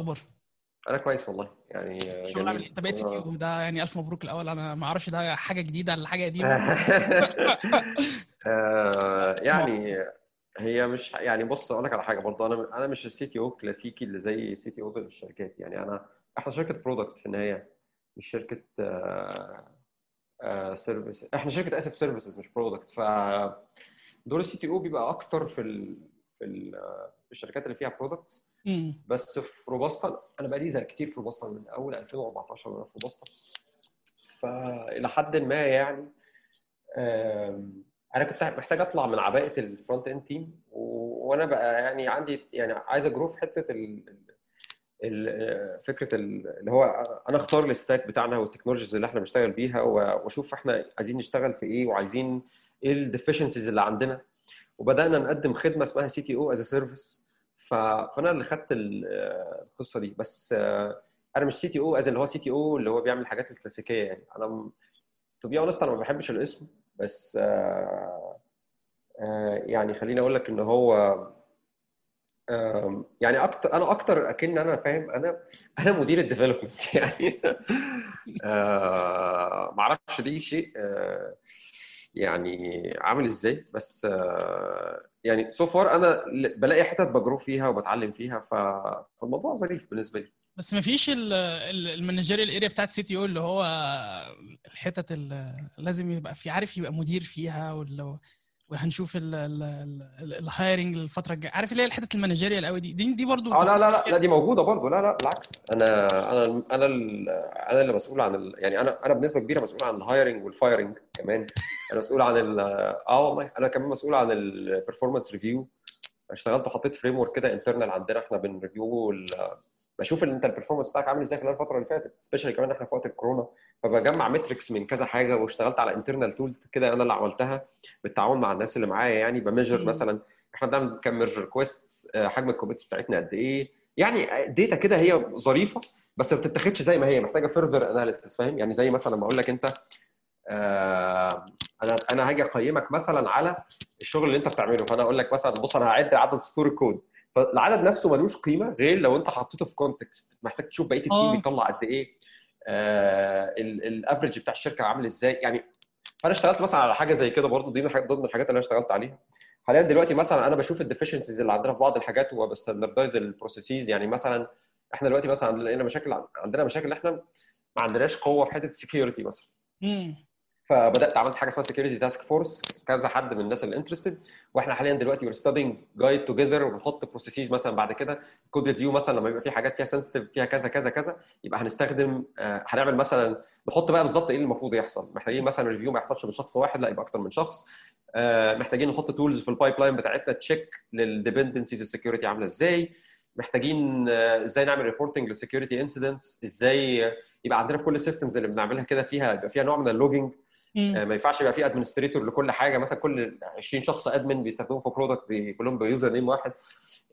الاخبار أنا كويس والله. يعني شغل عامل جميل؟ انت بقيت سي ده يعني ألف مبروك الأول. أنا ما أعرفش ده حاجة جديدة ولا حاجة قديمة. آه، يعني هي مش يعني بص أقول لك على حاجة برضه. أنا أنا مش ال CTO كلاسيكي اللي زي ال CTO الشركات. يعني أنا إحنا شركة product في النهاية مش شركة service إحنا شركة أسف services مش product ف دور ال CTO بيبقى أكتر في. في ال... في الشركات اللي فيها product بس في روباستا أنا بقالي زي كتير في روباستا من أول 2014 وأنا في روباستا فإلى حد ما يعني أنا كنت محتاج أطلع من عباءه ال front end team وأنا بقى يعني عندي يعني عايز أ grow في حتة ال فكرة ال- اللي هو أنا أختار ال stack بتاعنا وال technologies اللي إحنا بنشتغل بيها وأشوف إحنا عايزين نشتغل في إيه وعايزين إيه ال deficiencies اللي عندنا. وبدأنا نقدم خدمة اسمها CTO as a service فأنا اللي خدت ال- القصة دي. بس آه، أنا مش CTO as اللي هو CTO اللي هو بيعمل الحاجات الكلاسيكية يعني. أنا to be honest أنا ما بحبش الاسم بس آه، آه، يعني خليني أقول لك إن هو يعني أكتر أنا أكتر أكن أنا فاهم أنا أنا مدير ال development يعني. ما أعرفش دي شيء يعني عامل إزاي بس يعني so far أنا بلاقي حتت ب grow فيها وبتعلم فيها فالموضوع ظريف بالنسبة لي. بس ما فيش ال managerial area بتاعت CTO اللي هو الحتت اللي لازم يبقى في عارف يبقى مدير فيها ولا وهنشوف ال hiring الفترة الجاية. عارف اللي هي الحتت ال managerial قوي دي؟ دي, دي برضو آه لا لا لا لا دي موجودة برضه لا لا بالعكس. أنا أنا أنا أنا اللي مسؤول عن ال... يعني أنا أنا بنسبة كبيرة مسؤول عن ال hiring وال firing كمان. أنا مسؤول عن ال... آه والله. أنا كمان مسؤول عن ال performance review اشتغلت وحطيت framework كده internal عندنا. إحنا بن review. بشوف ان انت ال performance بتاعك عامل إزاي خلال الفترة اللي فاتت especially كمان إحنا في وقت الكورونا. فبجمع metrics من كذا حاجة واشتغلت على internal tool كده أنا اللي عملتها بالتعاون مع الناس اللي معايا يعني ب measure. مثلا. إحنا بنعمل كام merge request حجم ال commits بتاعتنا قد إيه. يعني data كده هي ظريفة بس ما بتتاخدش زي ما هي محتاجة further analysis فاهم؟ يعني زي مثلا لما أقول لك أنت آه، أنا أنا هاجي أقيمك مثلا على الشغل اللي أنت بتعمله. فأنا أقول لك مثلا بص أنا هعد عدد سطور الكود فالعدد نفسه ملوش قيمة غير لو انت حطيته في context محتاج تشوف بقية آه. ال team بيطلع قد إيه. ال average بتاع الشركة عامل إزاي. يعني فأنا اشتغلت مثلا على حاجة زي كده برضو دي من ضمن الحاجات اللي أنا اشتغلت عليها. حاليا دلوقتي مثلا أنا بشوف ال deficiencies اللي عندنا في بعض الحاجات وب standardize ال processes يعني مثلا إحنا دلوقتي مثلا لقينا مشاكل عندنا مشاكل إحنا ما عندناش قوة في حتة ال security مثلا. فبدأت عملت حاجة اسمها security task force كذا حد من الناس اللي interested وإحنا حاليا دلوقتي we're studying guide together وبنحط processes مثلا بعد كده code review مثلا لما يبقى في حاجات فيها sensitive فيها كذا كذا كذا يبقى هنستخدم آه، هنعمل مثلا نحط بقى بالظبط إيه اللي المفروض يحصل. محتاجين مثلا review ما يحصلش من شخص واحد لا يبقى أكتر من شخص. آه، محتاجين نحط tools في ال pipeline بتاعتنا check لل dependencies ال security عاملة إزاي. محتاجين آه، إزاي نعمل reporting لل security incidents إزاي يبقى عندنا في كل ال systems اللي بنعملها كده فيها يبقى فيها نوع من ال logging ما ينفعش يبقى في administrator لكل حاجة. مثلا كل 20 شخص admin بيستخدموا في product كلهم ب username واحد.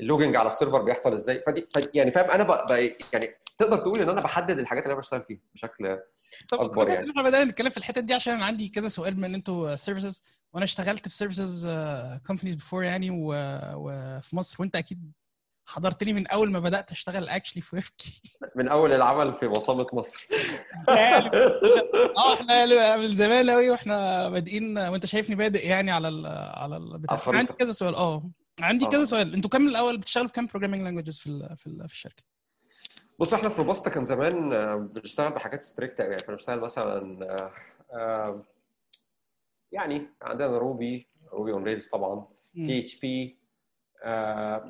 اللوجينج على السيرفر بيحصل إزاي؟ فدي ف- يعني فاهم أنا بقى بقى يعني تقدر تقول إن أنا بحدد الحاجات اللي أنا بشتغل فيها بشكل طب كويس يعني. إحنا بدأنا نتكلم في الحته دي عشان أنا عندي كذا سؤال من ان أنتوا سيرفيسز وأنا اشتغلت في سيرفيسز كومبانيز بيفور يعني وفي مصر. وأنت أكيد حضرتني من أول ما بدأت أشتغل اكشلي في ويفكي من أول العمل في وصامه مصر. آه إحنا من زمان قوي وإحنا بادئين وأنت شايفني بادئ يعني على ال على البتاع أنا عندي. كذا سؤال. آه. عندي آه. كذا سؤال. أنتوا كام الأول؟ بتشتغلوا بكام programming languages في ال في, ال في الشركة؟ بص إحنا في روباستا كان زمان آه، بنشتغل بحاجات strict قوي يعني كنا بنشتغل مثلا آه، آه، يعني عندنا Ruby Ruby on Rails طبعا PHP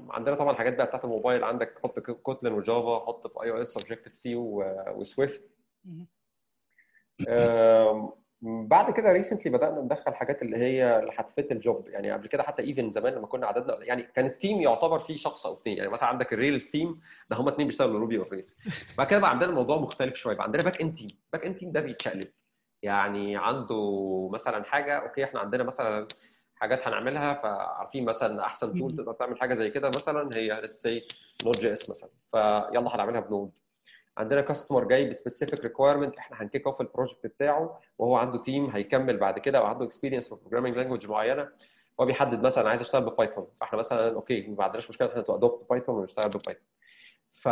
عندنا طبعا الحاجات بقى بتاعت الموبايل. عندك حط Kotlin و Java حط في iOS Objective-C و Swift بعد كده recently بدأنا ندخل حاجات اللي هي اللي هت fit ال job. يعني قبل كده حتى even زمان لما كنا عددنا يعني كان ال team يعتبر فيه شخص أو اثنين يعني مثلا عندك ال Rails team ده هم اثنين بيشتغلوا Ruby وال Rails بعد كده بقى عندنا الموضوع مختلف شوية. بقى عندنا back-end team back-end team ده بيتشقلب. يعني عنده مثلا حاجة okay إحنا عندنا مثلا حاجات هنعملها فعارفين مثلا أحسن tool. تقدر تعمل حاجة زي كده مثلا هي let's say Node.js مثلا. فيلا هنعملها ب Node. عندنا customer جاي ب specific requirement إحنا هن kick off ال project بتاعه وهو عنده team هيكمل بعد كده أو عنده experience في programming language معينة. هو بيحدد مثلا عايز اشتغل ب Python فإحنا مثلا okay ما عندناش مشكلة إحنا adopt Python ونشتغل ب Python ف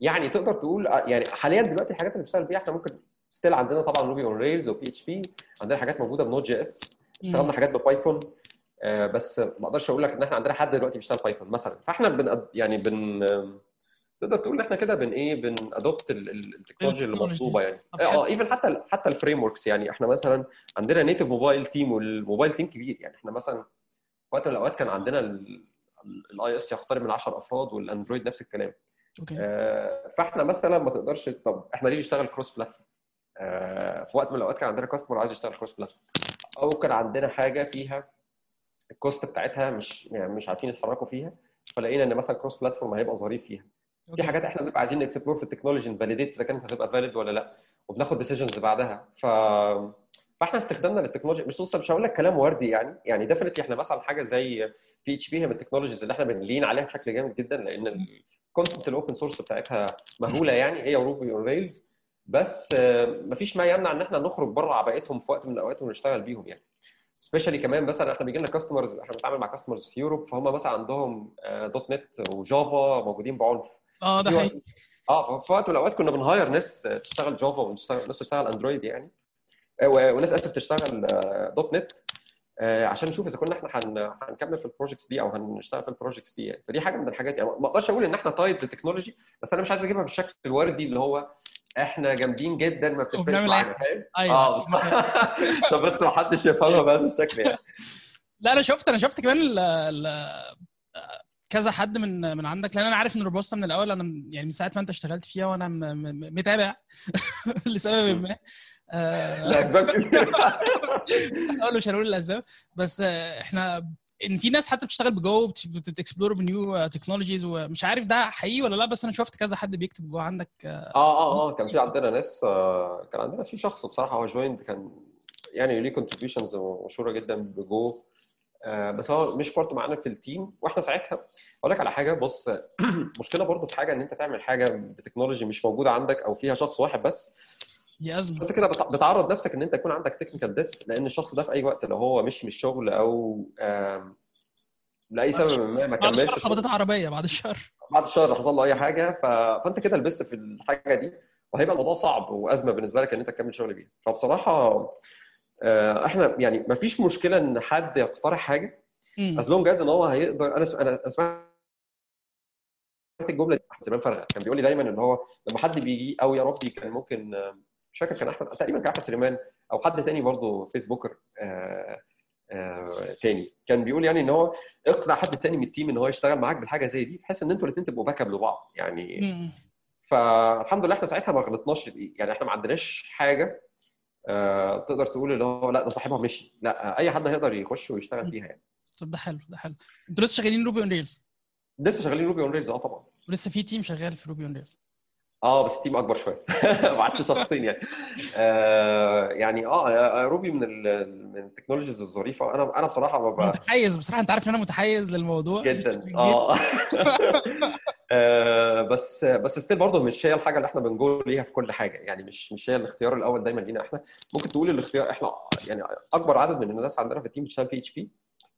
يعني تقدر تقول يعني حاليا دلوقتي الحاجات اللي بنشتغل بيها إحنا ممكن still عندنا طبعا Ruby on Rails و PHP عندنا حاجات موجودة ب Node.js اشتغلنا حاجات ب Python آه، بس ما أقدرش أقول لك إن إحنا عندنا حد دلوقتي بيشتغل Python مثلا. فإحنا بن يعني بن تقدر تقول إن إحنا كده بن إيه بن adopt ال technology اللي مطلوبة يعني. آه even حتى حتى ال frameworks يعني. إحنا مثلا عندنا native mobile team وال mobile team كبير يعني. إحنا مثلا وقت من الأوقات كان عندنا ال iOS يقترب من 10 أفراد وال Android نفس الكلام. okay. آه، فإحنا مثلا ما تقدرش طب إحنا ليه نشتغل cross platform في وقت من الأوقات كان عندنا customer عايز يشتغل cross platform أو كان عندنا حاجة فيها ال cost بتاعتها مش يعني مش عارفين يتحركوا فيها فلقينا إن مثلا cross platform هيبقى ظريف فيها. في okay. حاجات إحنا بنبقى عايزين ن explore في ال technology ن validate إذا كانت هتبقى valid ولا لأ وبناخد decisions بعدها. ف فإحنا استخدامنا للتكنولوجيا مش بص مش هقول لك كلام وردي يعني يعني definitely إحنا مثلا حاجة زي PHP هي من ال technologies اللي إحنا بن lean عليها بشكل جامد جدا لأن ال content ال open source بتاعتها مهولة يعني هي و Ruby on Rails بس آه، مفيش ما يمنع إن إحنا نخرج بره عباءتهم في وقت من الأوقات ونشتغل بيهم يعني. especially كمان مثلا إحنا بيجي لنا customers إحنا بنتعامل مع customers في Europe فهم مثلا عندهم آه، .NET و Java موجودين بعنف. آه ده حقيقي. آه في وقت من الأوقات كنا بن hire ناس تشتغل Java وناس تشتغل Android يعني. آه، وناس آسف تشتغل آه، .NET آه، عشان نشوف إذا كنا إحنا هن- هنكمل في ال projects دي أو هنشتغل في ال projects دي يعني. فدي حاجة من الحاجات يعني. ما أقدرش أقول إن إحنا tied لل technology بس أنا مش عايز أجيبها بالشكل الوردي اللي هو إحنا جامدين جدا ما بتفرقش معانا فاهم؟ أيوه. آه. عشان بس ما حدش يفهمها بهذا الشكل يعني. لا أنا شفت أنا شفت كمان ال ال كذا حد من من عندك لأن أنا عارف إن روبوستا من الأول أنا يعني من ساعة ما أنت اشتغلت فيها وأنا م- م- متابع. لسبب ما. آه، لاسباب كتير أقول مش هنقول الأسباب. بس إحنا إن في ناس حتى بتشتغل بجو بتكسبلور بنيو تكنولوجيز ومش عارف ده حقيقي ولا لا بس أنا شفت كذا حد بيكتب جوه. عندك آه، آه آه آه كان في عندنا ناس آه، كان عندنا في شخص بصراحة هو جويند كان يعني ليه contributions مشهورة جدا بجو آه، بس هو مش part معانا في ال team وإحنا ساعتها أقول لك على حاجة بص مشكلة برضو في حاجة إن أنت تعمل حاجة ب technology مش موجودة عندك أو فيها شخص واحد بس. دي أزمة. انت كده بت- بتعرض نفسك إن أنت يكون عندك technical debt لأن الشخص ده في أي وقت لو هو مشي من الشغل أو لأي سبب ما ما بعد كملش الشر الشغل. خبطت عربية بعد الشر. بعد الشهر حصل له أي حاجة ف... فأنت كده لبست في الحاجة دي وهيبقى الموضوع صعب وأزمة بالنسبة لك إن أنت تكمل شغل بيها. فبصراحة آه، إحنا يعني ما فيش مشكلة إن حد يقترح حاجة. as long as إن هو هيقدر أنا أنا سمعت الجملة دي سليمان فرغه كان بيقول لي دايما إن هو لما حد بيجي أو يا ربي كان ممكن مش فاكر كان أحمد تقريبا كان أحمد سليمان أو حد تاني برضه Facebooker آه، آه، تاني. كان بيقول يعني إن هو اقنع حد تاني من ال team إن هو يشتغل معاك بالحاجة زي دي بحيث إن أنتوا الاثنين تبقوا backup لبعض. يعني مم. فالحمد لله إحنا ساعتها ما غلطناش يعني إحنا ما عندناش حاجة آه، تقدر تقول اللي هو لا ده صاحبها مشي. لا أي حد هيقدر يخش ويشتغل فيها يعني. طب ده حلو ده حلو. أنتوا لسه شغالين Ruby on Rails؟ لسه شغالين Ruby on Rails آه طبعا. ولسه في team شغال في Ruby on Rails؟ آه بس ال team أكبر شوية. ما عادش شخصين يعني. آه يعني آه آه، Ruby من من ال technologies الظريفة. أنا أنا بصراحة ما أنا ب- متحيز بصراحة أنت عارف إن أنا متحيز للموضوع. جدا. آه. آه، بس بس still برضه مش هي الحاجة اللي إحنا بنقول ليها في كل حاجة. يعني مش مش هي الاختيار الأول دايما لينا إحنا. ممكن تقول الاختيار إحنا يعني أكبر عدد من الناس عندنا في ال team بتشتغل PHP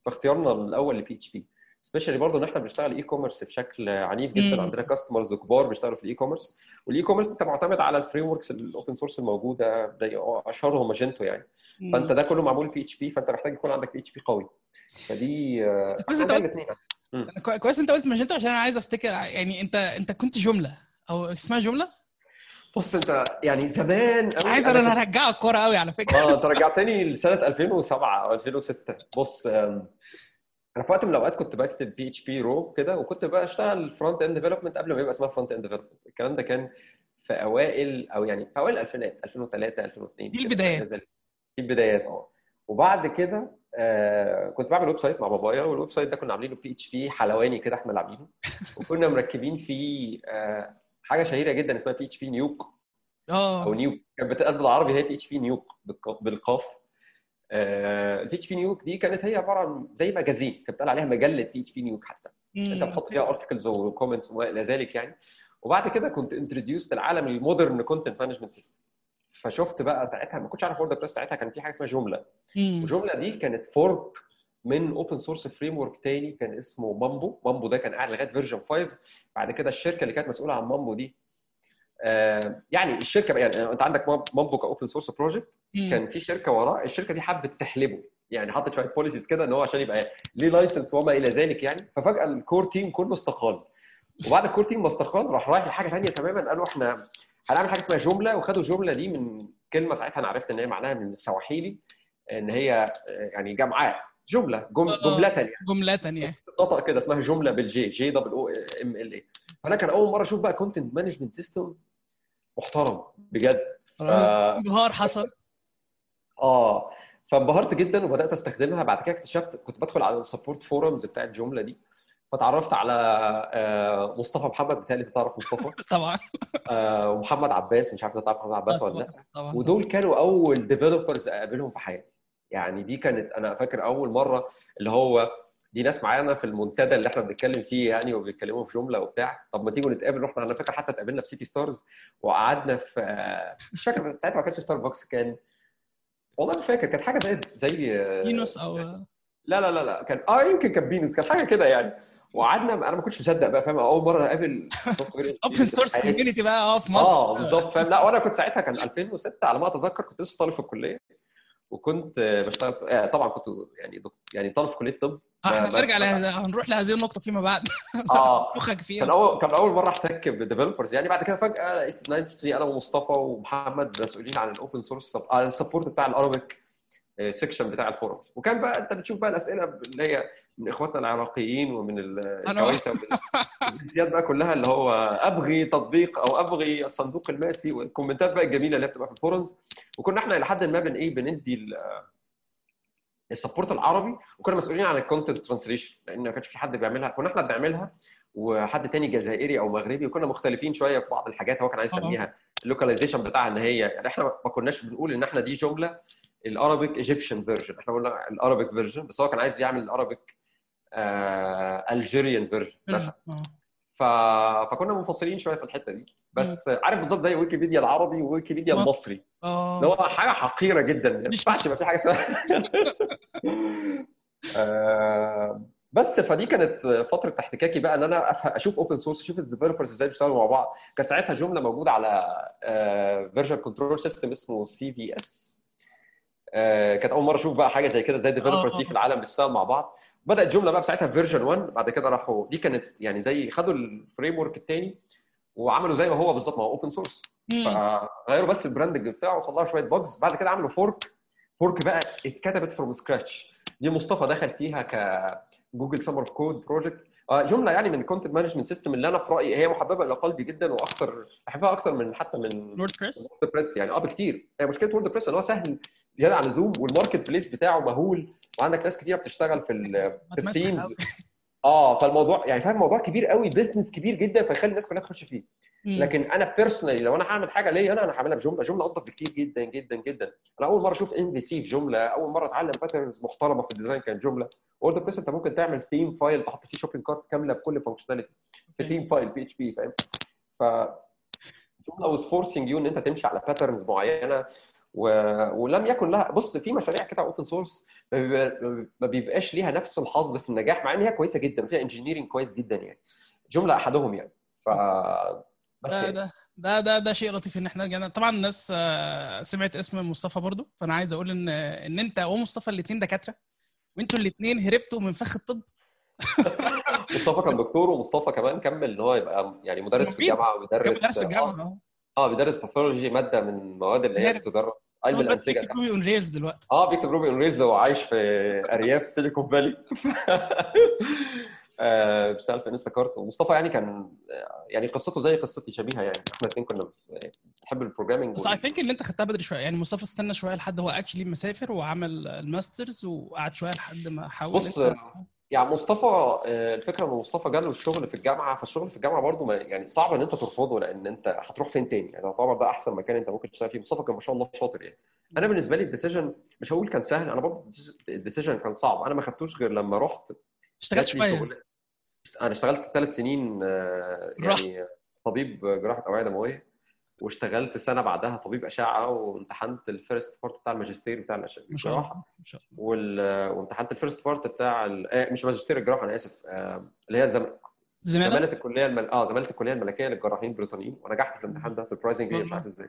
فاختيارنا الأول ل PHP especially برضه إن إحنا بنشتغل e-commerce بشكل عنيف جدا مم. عندنا customers كبار بيشتغلوا في ال e-commerce وال e-commerce أنت معتمد على ال frameworks ال open source الموجودة أشهرهم Magento يعني. مم. فأنت ده كله معمول PHP فأنت محتاج يكون عندك PHP قوي. فدي آه، كويس انت قلت كوي- كويس أنت قلت Magento عشان أنا عايز أفتكر يعني أنت أنت كنت Joomla أو اسمها Joomla؟ بص أنت يعني زمان قوي عايز أنا هرجعك كوره قوي على فكرة. آه أنت رجعتني لسنة 2007 أو 2006 بص أنا في وقت من الأوقات كنت بكتب PHP raw كده وكنت بقى اشتغل front-end development قبل ما يبقى اسمها front-end development الكلام ده كان في أوائل أو يعني في أوائل الألفينات 2003 2002 دي البدايات. دي البدايات آه. وبعد كده آه كنت بعمل website مع بابايا وال website ده كنا عاملينه PHP حلواني كده إحنا اللي عاملينه وكنا مركبين فيه آه حاجة شهيرة جدا اسمها PHP-Nuke. أو آه Nuke كانت بتتقال بالعربي هي PHP-Nuke بالق- بالقاف. PHP-Nuke دي كانت هي عبارة عن زي magazine كانت بتقال عليها مجلة PHP-Nuke حتى. انت. بتحط فيها articles و comments وما إلى ذلك يعني. وبعد كده كنت introduced لعالم ال modern content management system فشفت بقى ساعتها ما كنتش عارف WordPress ساعتها كان في حاجة اسمها Joomla. و Joomla دي كانت fork من open source framework تاني كان اسمه Mambo Mambo ده كان قاعد لغاية version 5 بعد كده الشركة اللي كانت مسؤولة عن Mambo دي آه، يعني الشركة يعني انت عندك Mambo ك open source project. كان في شركة وراه الشركة دي حبت تحلبه. يعني حطت شوية policies كده إن هو عشان يبقى ليه license وما إلى ذلك يعني. ففجأة ال core team كله استقال. وبعد ال core team ما استقال راح رايح لحاجة ثانية تماما. قالوا إحنا هنعمل حاجة اسمها Joomla وخدوا ال Joomla دي من كلمة ساعتها أنا عرفت إن هي معناها من السواحيلي إن هي آه، يعني جمعاء Joomla جم... آه. Joomla يعني Joomla يعني نطق كده اسمها Joomla بال J J double O M L A فأنا كان أول مرة أشوف بقى content management system محترم بجد. انبهار حصل. آه. فانبهرت جدا وبدأت أستخدمها. بعد كده اكتشفت كنت بدخل على ال support forums بتاع ال Joomla دي. فتعرفت على آه، مصطفى محمد. بتهيألي أنت تعرف مصطفى. طبعا. آه، ومحمد عباس. مش عارف أنت تعرف محمد عباس ولا لأ. ودول كانوا أول developers أقابلهم في حياتي. يعني دي كانت أنا فاكر أول مرة اللي هو دي ناس معانا في المنتدى اللي إحنا بنتكلم فيه يعني وبيتكلموا في Joomla وبتاع. طب ما تيجوا نتقابل رحنا أنا فاكر حتى اتقابلنا في City Stars وقعدنا في آه، مش فاكر ساعتها ما كانش ستاربكس كان والله مش فاكر كانت حاجة زي زي آه، يونس أو لا لا لا لا كان آه يمكن كان Beano's كان حاجة كده يعني. وقعدنا أنا ما كنتش مصدق بقى فاهم؟ أول مرة أقابل open source community بقى آه في مصر. آه بالظبط فاهم؟ لا وأنا كنت ساعتها كان 2006 على ما أتذكر كنت لسه طالب في الكلية. وكنت آه، بشتغل في... آه، طبعا كنت يعني يعني طالب في كلية طب. آه، إحنا ب- هنرجع ب- لهذا هنروح لهذه النقطة فيما بعد. آه. مخك فيها. كان اول كان اول مرة أحتك ب developers يعني بعد كده فجأة لقيت 93 أنا ومصطفى ومحمد مسؤولين عن ال open source ال support بتاع ال Arabic section بتاع ال forums وكان بقى أنت بتشوف بقى الأسئلة اللي هي من اخواتنا العراقيين ومن الكويت الجنسيات بقى كلها اللي هو أبغي تطبيق أو أبغي الصندوق الماسي وال commentات بقى الجميلة اللي بتبقى في ال forums وكنا إحنا إلى حد ما بن إيه بندي ال- ال support العربي وكنا مسؤولين عن ال content translation لأن ما كانش في حد بيعملها. كنا إحنا بنعملها وحد تاني جزائري أو مغربي وكنا مختلفين شوية في بعض الحاجات. هو كان عايز. يسميها ال localization بتاعها إن هي يعني إحنا ما كناش بنقول إن إحنا دي Joomla ال Arabic Egyptian version إحنا قلنا ال Arabic version بس هو كان عايز يعمل ال Arabic Algerian version مثلا. آه. ف... فكنا منفصلين شوية في الحتة دي. بس عارف بالظبط زي ويكيبيديا العربي وويكيبيديا مصر. المصري. اللي آه هو حاجة حقيرة جدا. ما ينفعش يبقى في حاجة اسمها. آه، بس فدي كانت فترة احتكاكي بقى إن أنا أشوف open source أشوف ال developers إزاي بيشتغلوا مع بعض. كان ساعتها جملة موجودة على version control system اسمه CVS كانت أول مرة أشوف بقى حاجة زي كده إزاي ال developers دي في العالم بتشتغل مع بعض. بدات جمله بقى ساعتها version 1 بعد كده راحوا دي كانت يعني زي خدوا ال framework الثاني وعملوا زي ما هو بالظبط ما هو open source. فغيروا بس ال branding بتاعه وطلعوا شوية bugs بعد كده عملوا four four بقى اتكتبت from scratch دي مصطفى دخل فيها كجوجل Summer of Code project جملة يعني من ال content management system اللي أنا في رأيي هي محببة إلى قلبي جدا وأكثر بحبها أكتر من حتى من WordPress WordPress يعني. آه بكتير. هي مشكلة WordPress إن هو سهل زيادة عن اللزوم وال marketplace بتاعه مهول. وعندك ناس كتير بتشتغل في ال- في ال themes. آه فالموضوع يعني فاهم موضوع كبير قوي business كبير جدا فيخلي الناس كلها تخش فيه. لكن أنا personally لو أنا هعمل حاجة ليا أنا أنا هعملها بجملة جملة انضف بكتير جدا جدا جدا. أنا أول مرة أشوف MVC في جمله أول مرة أتعلم patterns محترمة في ال design كانت جملة. WordPress أنت ممكن تعمل theme file تحط فيه shopping cart كاملة بكل functionality في. theme file PHP فاهم؟ ف جملة was forcing you إن أنت تمشي على patterns معينة. و... ولم يكن لها بص في مشاريع كده open source ما بيبقاش ليها نفس الحظ في النجاح مع إن هي كويسة جدا فيها engineering كويس جدا يعني. جملة أحدهم يعني. ف بس ده يعني. ده ده ده ده شيء لطيف إن إحنا رجعنا. طبعا الناس آه، سمعت اسم مصطفى برضو فأنا عايز أقول ان إن أنت ومصطفى الاثنين دكاترة وأنتوا الاثنين هربتوا من فخ الطب. مصطفى كان دكتور ومصطفى كمان كمل إن هو يبقى يعني مدرس في. الجامعة وبيدرس مدرس في الجامعة آه, بيدرس pathology مادة من المواد اللي هي. بتدرس علم الانسجه بيكتب Ruby on Rails دلوقتي. آه بيكتب Ruby on Rails وعايش في أرياف سيليكون فالي. آه، بيشتغل في انستاكارت ومصطفى يعني كان يعني قصته زي قصتي شبيهة يعني. إحنا الاثنين كنا بنحب ال programming بس اي ثينك إن أنت خدتها بدري شوية. يعني مصطفى استنى شوية لحد هو actually مسافر وعمل ال masters وقعد شوية لحد ما حاول بص، يعني مصطفى آه، الفكرة إن مصطفى جاله الشغل في الجامعة فالشغل في الجامعة برضه يعني صعب إن أنت ترفضه لأن أنت هتروح فين تاني؟ يعني طبعا ده أحسن مكان أنت ممكن تشتغل فيه. مصطفى كان ما شاء الله شاطر يعني. أنا بالنسبة لي ال decision مش هقول كان سهل أنا برضه ال decision كان صعب. أنا ما خدتوش غير لما رحت اشتغلت شوية. أنا اشتغلت ثلاث سنين آه،. يعني طبيب جراحة أوعية دموية. واشتغلت سنة بعدها طبيب أشعة وامتحنت ال first part بتاع الماجستير بتاع الأش- ما شاء الله الجراحه ما شاء الله. وال- وامتحنت ال first part بتاع ال- آه، مش ماجستير الجراحة أنا آسف آه، اللي هي زم... زمالة؟ زمالة الكلية المل... آه زمالة الكلية الملكية للجراحين البريطانيين ونجحت في الامتحان ده surprisingly مش عارف إزاي.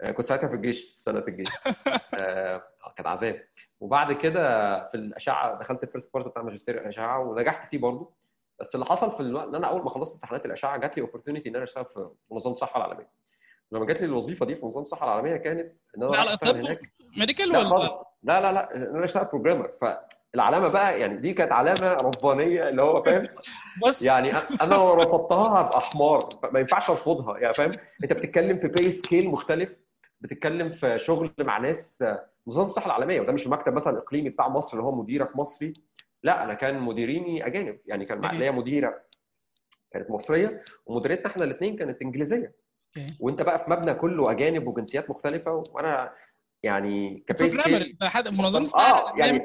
آه، كنت ساعتها في الجيش في سنة الجيش. آه، كانت عذاب. وبعد كده في الأشعة دخلت ال first part بتاع ماجستير الأشعة ونجحت فيه برضه. بس اللي حصل في الوقت إن أنا أول ما خلصت امتحانات الأشعة جات لي opportunity إن أنا أشتغل في منظمة الصحة العالمية. لما جات لي الوظيفة دي في منظمه الصحة العالمية كانت إن أنا على طب هناك. medical لا ولا؟ خالص. لا لا لا إن أنا أشتغل programmer فالعلامة بقى يعني دي كانت علامة ربانية اللي هو فاهم؟ بص. يعني أنا لو رفضتها هبقى حمار. ما ينفعش أرفضها يعني فاهم؟ أنت بتتكلم في pay scale مختلف بتتكلم في شغل مع ناس نظام الصحة العالمية وده مش المكتب مثلا الإقليمي بتاع مصر اللي هو مديرك مصري. لا أنا كان مديريني أجانب. يعني كان. ليا مديرة كانت مصرية ومديرتنا إحنا الاثنين كانت إنجليزية. Okay. وأنت بقى في مبنى كله أجانب وجنسيات مختلفة وأنا يعني انت حد منظمة آه يعني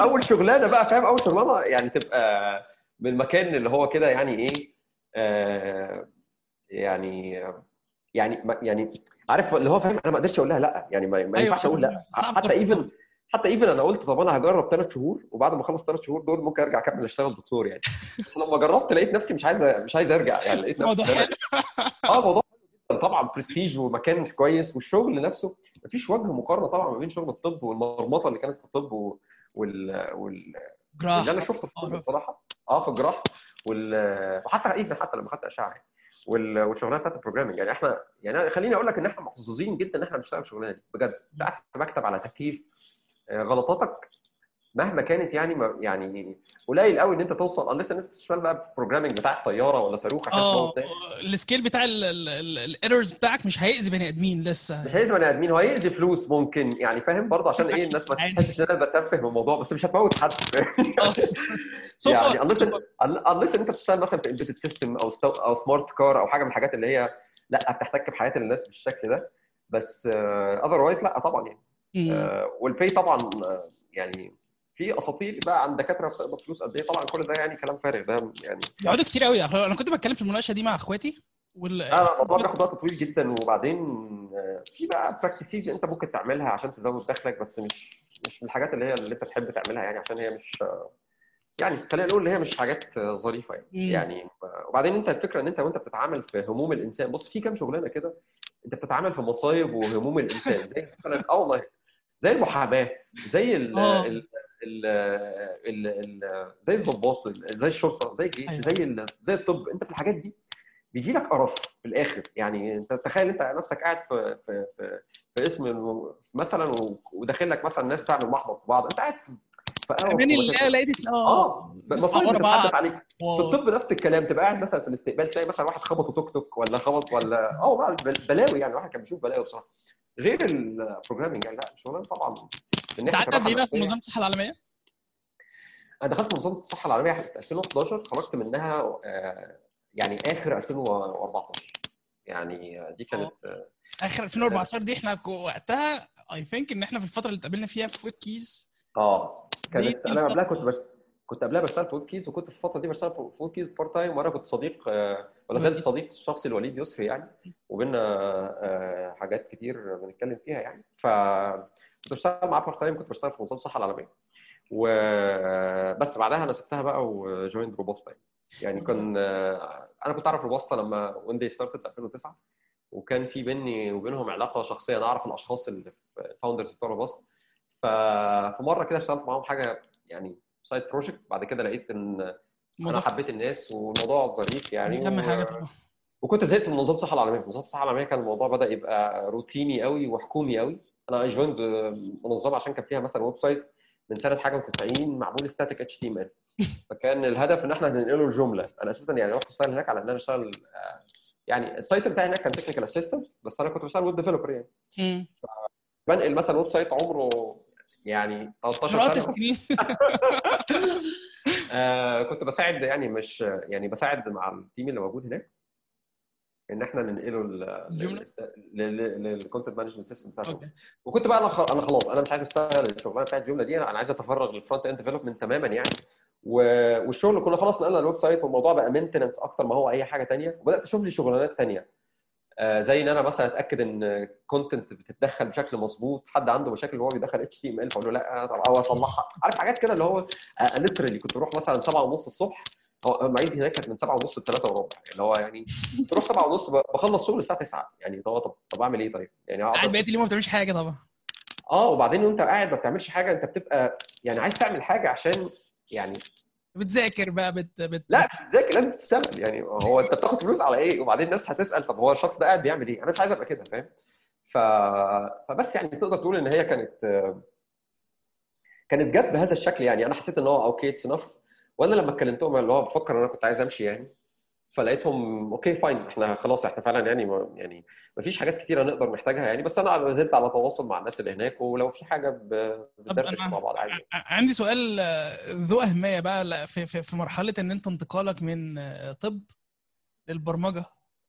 أول شغلانة بقى فاهم؟ أول شغلانة يعني تبقى من المكان اللي هو كده يعني إيه آه يعني يعني يعني عارف اللي هو فاهم أنا ما أقدرش أقول لها لأ يعني ما, ما أيوة، ينفعش أقول لأ. حتى. even حتى even أنا قلت طب أنا هجرب ثلاث شهور وبعد ما أخلص ثلاث شهور دول ممكن أرجع أكمل أشتغل دكتور يعني. بس لما جربت لقيت نفسي مش عايز مش عايز أرجع يعني لقيت نفسي آه موضوع طبعا برستيج ومكان كويس والشغل نفسه مفيش وجه مقارنة طبعا ما بين شغل الطب والمرمطة اللي كانت في الطب. وال... وال... جراح اللي أنا شفته في الطب آه. بصراحة آه في الجراحه وال... وحتى even حتى لما خدت أشعة يعني. وال... والشغلانة بتاعت ال programming يعني إحنا يعني خليني أقول لك إن إحنا محظوظين جدا إن إحنا بنشتغل الشغلانه دي بجد قاعد في مكتب على تكييف آه، غلطاتك مهما كانت يعني ما يعني قليل قوي ان انت توصل لسه ان انت تشتغل بقى في ال programming بتاع طيارة ولا صاروخ عشان آه ال scale بتاع ال errors بتاعك مش هيأذي بني آدمين لسه. مش هيأذي بني آدمين هو هيأذي فلوس ممكن يعني فاهم؟ برضه عشان إيه؟ الناس ما. تحسش إن أنا بتفه من الموضوع بس مش هتموت حد. آه. صفر يعني unless ان أنت بتشتغل مثلا في embedded system أو أو smart car أو حاجة من الحاجات اللي هي لا بتحتك بحياة الناس بالشكل ده. بس otherwise لا طبعا يعني. آه، وال pay طبعا آه، يعني في أساطير بقى عن دكاترة بتقبض فلوس قد إيه طبعا كل ده يعني كلام فارغ ده يعني بيقعدوا كتير قوي أنا كنت بتكلم في المناقشة دي مع أخواتي وال لا الموضوع بياخد وقت طويل جدا وبعدين آه، في بقى practices أنت ممكن تعملها عشان تزود دخلك بس مش مش من الحاجات اللي هي اللي أنت تحب تعملها يعني عشان هي مش آه، يعني خلينا نقول إن هي مش حاجات آه، ظريفة يعني مم. يعني آه، وبعدين أنت الفكرة إن أنت وأنت بتتعامل في هموم الإنسان بص في كام شغلانة كده أنت بتتعامل في مصايب وهموم الإنسان زي مثلا آه والله زي المحاماة زي ال آه. ال ال ال ال زي الضباط زي الشرطة زي الجيش أيوة. زي زي الطب. أنت في الحاجات دي بيجي لك قرف في الآخر. يعني أنت تخيل أنت نفسك قاعد في في في, في اسم مثلا وداخل لك مثلا ناس بتعمل محضر في بعض. أنت قاعد في أمان. الله لقيت آه. آه. مصايب بتتحدث. عليك. في wow. الطب نفس الكلام. تبقى قاعد مثلا في الاستقبال تلاقي مثلا واحد خبطه توك توك ولا خبط ولا آه بلاوي يعني. واحد كان بيشوف بلاوي بصراحة. غير ال programming يعني لا الشغلانه طبعا قعدت قد إيه بقى في. منظمة الصحة العالمية؟ أنا دخلت منظمة الصحة العالمية في 2011 خرجت منها آه، يعني آخر 2014 يعني دي كانت آه، آخر 2014 دي إحنا وقتها I think إن إحنا في الفترة اللي اتقابلنا فيها في WebKeyz آه كانت أنا قبلها. كنت بش... كنت قبلها بشتغل في WebKeyz وكنت في الفترة دي بشتغل في WebKeyz part time وأنا كنت صديق آه، ولا زلت صديق شخصي لوليد يسري يعني وبينا حاجات كتير بنتكلم فيها يعني ف كنت بشتغل معاه part time كنت بشتغل في منظمه الصحه العالميه وبس بعدها أنا سبتها بقى و joined Robusta يعني. يعني كان أنا كنت أعرف Robusta لما when they started في 2009 وكان في بيني وبينهم علاقة شخصية أنا أعرف الأشخاص اللي founders بتوع Robusta ففي مرة كده اشتغلت معاهم حاجة يعني side project بعد كده لقيت إن أنا حبيت الناس والموضوع ظريف يعني اهم و- حاجة. طبعا وكنت زهقت من منظمة الصحه العالمية، منظمة الصحه العالمية كان الموضوع بدأ يبقى روتيني قوي وحكومي قوي، أنا joined منظمة عشان كان فيها مثلا website من سنة حاجة و90 معمول static HTML. فكان الهدف إن إحنا هننقله الجملة، أنا أساسا يعني رحت أشتغل هناك على إن أنا أشتغل آه، يعني ال title بتاعي هناك كان technical assistant بس أنا كنت بشتغل web developer يعني. بنقل مثلا website عمره يعني 13 قرأت سنة. سنين آه كنت بساعد يعني مش يعني بساعد مع ال team اللي موجود هناك. إن إحنا ننقله؟ لل content management system بتاع. شغل وكنت بقى أنا أنا خلاص أنا مش عايز أشتغل الشغلانه بتاعت الجملة دي أنا عايز أتفرغ لل front end development تماما يعني. والشغل كنا خلاص نقلنا ال website والموضوع بقى maintenance أكتر ما هو أي حاجة تانية. وبدأت أشوف لي شغلانات تانية. آه، زي إن أنا مثلا أتأكد إن content بتتدخل بشكل مظبوط حد عنده مشاكل وهو بيدخل HTML فأقول له لأ طب أو أصلحها. عارف حاجات كده اللي هو literally كنت بروح مثلا 7 ونص الصبح هو المواعيد هناك كانت من 7 ونص ل 3 وربع اللي هو يعني تروح 7 ونص بخلص شغل الساعة 9 يعني هو طب طب أعمل إيه طيب؟ يعني قاعد بقيت اليوم ما بتعملش حاجة طبعا. آه وبعدين وأنت قاعد ما بتعملش حاجة أنت بتبقى يعني عايز تعمل حاجة عشان يعني بتذاكر بقى بت بت لا مش بتذاكر لازم تشتغل يعني هو أنت بتاخد فلوس على إيه؟ وبعدين الناس هتسأل طب هو الشخص ده قاعد بيعمل إيه؟ أنا مش عايز أبقى كده فاهم؟ ف... فبس يعني تقدر تقول إن هي كانت كانت جت بهذا الشكل يعني أنا حسيت إن هو okay it's وأنا لما كلمتهم اللي هو بفكر إن أنا كنت عايز أمشي يعني فلقيتهم okay fine إحنا خلاص إحنا فعلا يعني ما يعني ما فيش حاجات كتيرة نقدر نحتاجها يعني بس أنا ما زلت على تواصل مع الناس اللي هناك ولو في حاجة بندردش مع بعض عادي عندي سؤال ذو أهمية بقى في في في مرحلة إن أنت انتقالك من آه، طب للبرمجة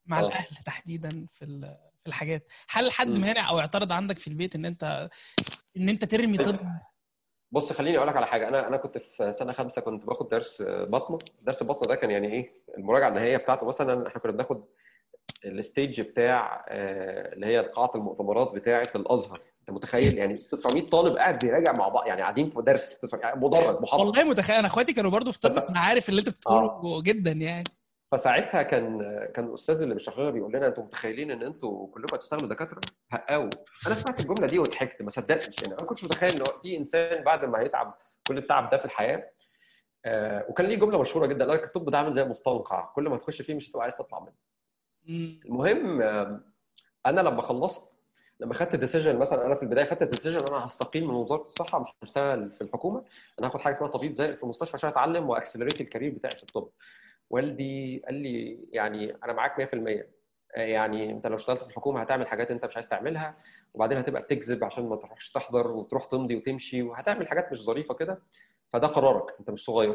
مع آه. الأهل تحديدا في ال- في الحاجات هل حد. مانع أو اعترض عندك في البيت إن أنت إن أنت ترمي طب بص خليني أقول لك على حاجة. أنا أنا كنت في سنة خمسة كنت باخد درس بطنة. درس البطنه ده كان يعني إيه المراجعة النهائية بتاعته. مثلا إحنا كنا بناخد الستيج بتاع آه، اللي هي قاعة المؤتمرات بتاعة الأزهر. أنت متخيل؟ يعني 900 طالب قاعد بيراجع مع بعض يعني قاعدين في درس. 900 يعني مدرج محاضرة. والله متخيل. أنا إخواتي كانوا برضو في طب أنا عارف اللي أنت بتقوله جدا يعني. فساعتها كان كان الأستاذ اللي بيشرح لنا بيقول لنا أنتوا متخيلين إن أنتوا كلكم هتشتغلوا دكاترة؟ هقاوا أنا سمعت الجملة دي وضحكت ما صدقتش. يعني أنا ما كنتش متخيل إن في إنسان بعد ما هيتعب كل التعب ده في الحياة. آه وكان ليه جملة مشهورة جدا قال لك الطب ده عامل زي مستنقع كل ما تخش فيه مش هتبقى عايز تطلع منه. المهم آه أنا لما خلصت لما خدت ال decision مثلا أنا في البداية خدت ال decision أنا هستقيل من وزارة الصحة مش هشتغل في الحكومة. أنا هاخد حاجة اسمها طبيب زائر في المستشفى عشان أتعلم و accelerate ال career بتاعي في الطب. والدي قال لي يعني أنا معاك 100% يعني أنت لو اشتغلت في الحكومة هتعمل حاجات أنت مش عايز تعملها وبعدين هتبقى بتكذب عشان ما تروحش تحضر وتروح تمضي وتمشي وهتعمل حاجات مش ظريفة كده. فده قرارك أنت مش صغير.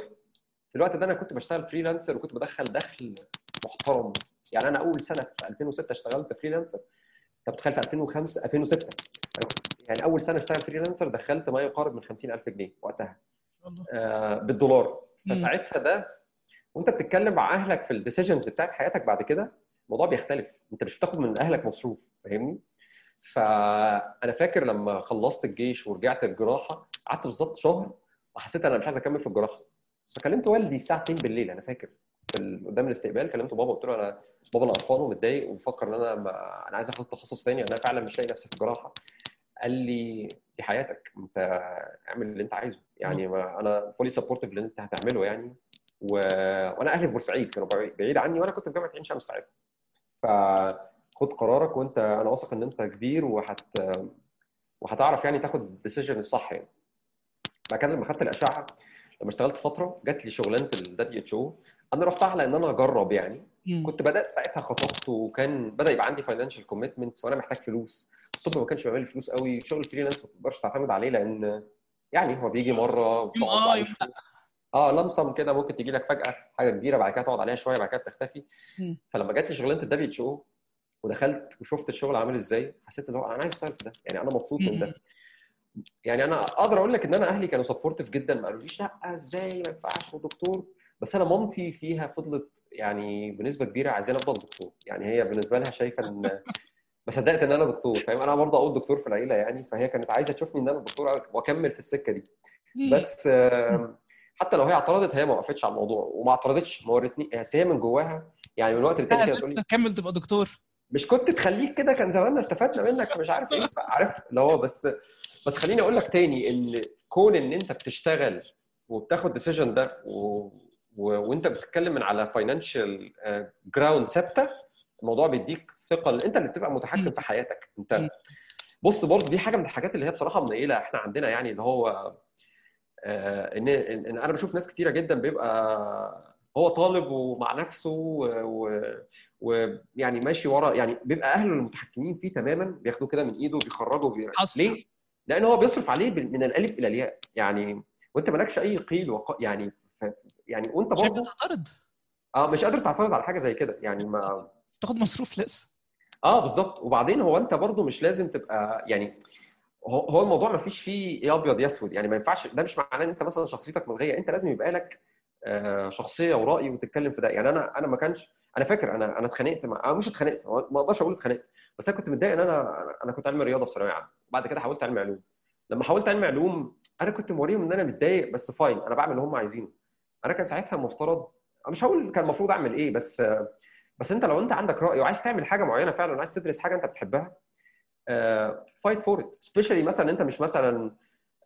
في الوقت ده أنا كنت بشتغل freelancer وكنت بدخل دخل محترم. يعني أنا أول سنة في 2006 اشتغلت freelancer أنت متخيل في 2005 2006 يعني أول سنة اشتغل freelancer دخلت ما يقارب من 50000 جنيه وقتها. آه، بالدولار. فساعتها ده وانت بتتكلم مع أهلك في الديسيجنز بتاعت حياتك بعد كده الموضوع بيختلف. انت مش بتاخد من أهلك مصروف فاهمني؟ فأنا فاكر لما خلصت الجيش ورجعت الجراحة قعدت بالظبط شهر وحسيت أنا مش عايز أكمل في الجراحة. فكلمت والدي الساعة 2 بالليل أنا فاكر. قدام الاستقبال كلمت بابا قلت له أنا بابا أنا قرفان ومتضايق وبفكر إن أنا ما... أنا عايز آخد تخصص تاني أنا فعلا مش لاقي نفسي في الجراحة. قال لي دي حياتك أنت اعمل اللي أنت عايزه. يعني ما أنا fully supportive اللي أنت هتعمله يعني. و... وأنا أهلي في بورسعيد كانوا بعيد- عني وأنا كنت في جامعة عين شمس ساعتها. فخد قرارك وأنت أنا واثق إن أنت كبير وهت وهتعرف يعني تاخد ال decision الصح يعني. بعد كده لما خدت الاشعه لما اشتغلت فترة جات لي شغلانة ال WHO أنا رحتها على إن أنا أجرب يعني. مم. كنت بدأت ساعتها خطبت وكان بدأ يبقى عندي financial commitments وأنا محتاج فلوس. الطب ما كانش بيعمل لي فلوس قوي شغل ال freelance ما تقدرش تعتمد عليه لأن يعني هو بيجي مرة وتقعد آه لمسم كده ممكن تيجي لك فجأة حاجة كبيرة بعد كده تقعد عليها شوية بعد كده تختفي. مم. فلما جات لي شغلانة ال WHO ودخلت وشفت الشغل عامل إزاي حسيت ان هو أنا عايز اشتغل في ده. يعني أنا مبسوط من ده. يعني أنا أقدر أقول لك إن أنا أهلي كانوا supportive جدا ما قالوليش لأ إزاي؟ ما ينفعش ودكتور بس أنا مامتي فيها فضلت يعني بنسبة كبيرة عايزاني أفضل دكتور. يعني هي بالنسبة لها شايفة إن ما صدقت إن أنا دكتور. فاهم؟ أنا برضه أقول دكتور في العيلة يعني فهي كانت عايزة تشوفني إن أنا دكتور وأكمل في السكة دي. بس آم، حتى لو هي اعترضت هي ما وقفتش على الموضوع. وما اعترضتش ما ورتني بس هي من جواها. يعني من الوقت للتاني كده تقول لي تكمل تبقى دكتور. مش كنت تخليك كده كان زماننا استفدنا منك مش عارف إيه. عارف اللي هو بس بس خليني أقول لك تاني ان كون ان انت بتشتغل وبتاخد decision ده و... و... وانت بتتكلم من على financial جراوند ثابتة الموضوع بيديك ثقة انت اللي بتبقى متحكم في حياتك. انت بص برضه دي حاجة من الحاجات اللي هي بصراحة منيله إحنا عندنا يعني اللي هو آه، ان ان إن أنا بشوف ناس كتيرة جدا بيبقى هو طالب ومع نفسه ويعني ماشي ورا يعني بيبقى أهله المتحكمين فيه تماما بياخدوه كده من إيده وبيخرجوا. ليه؟ لأن هو بيصرف عليه من الألف إلى الياء يعني وأنت مالكش أي قيل وق... يعني. يعني وأنت مش برضه بتعترض آه مش قادر تعترض على حاجة زي كده يعني ما تاخد مصروف لسه آه بالظبط وبعدين هو أنت برضه مش لازم تبقى يعني هو الموضوع ما فيش فيه يا أبيض يا أسود. يعني ما ينفعش ده مش معناه إن أنت مثلا شخصيتك ملغية. أنت لازم يبقى لك آه، شخصية ورأي وتتكلم في ده. يعني أنا أنا ما كانش أنا فاكر أنا أنا اتخانقت مع أنا مش اتخانقت ما أقدرش أقول اتخانقت. بس أنا كنت متضايق إن أنا أنا كنت علمي رياضة في ثانوية عامة. بعد كده حولت علمي علوم. لما حولت علمي علوم أنا كنت موريهم إن أنا متضايق بس fine أنا بعمل اللي هم عايزينه. أنا كان ساعتها المفترض مش هقول كان المفروض أعمل إيه بس بس أنت لو أنت عندك رأي وعايز تعمل حاجة معينة فعلا وعايز تدرس حاجة أنت بتحبها fight for it especially مثلا أنت مش مثلا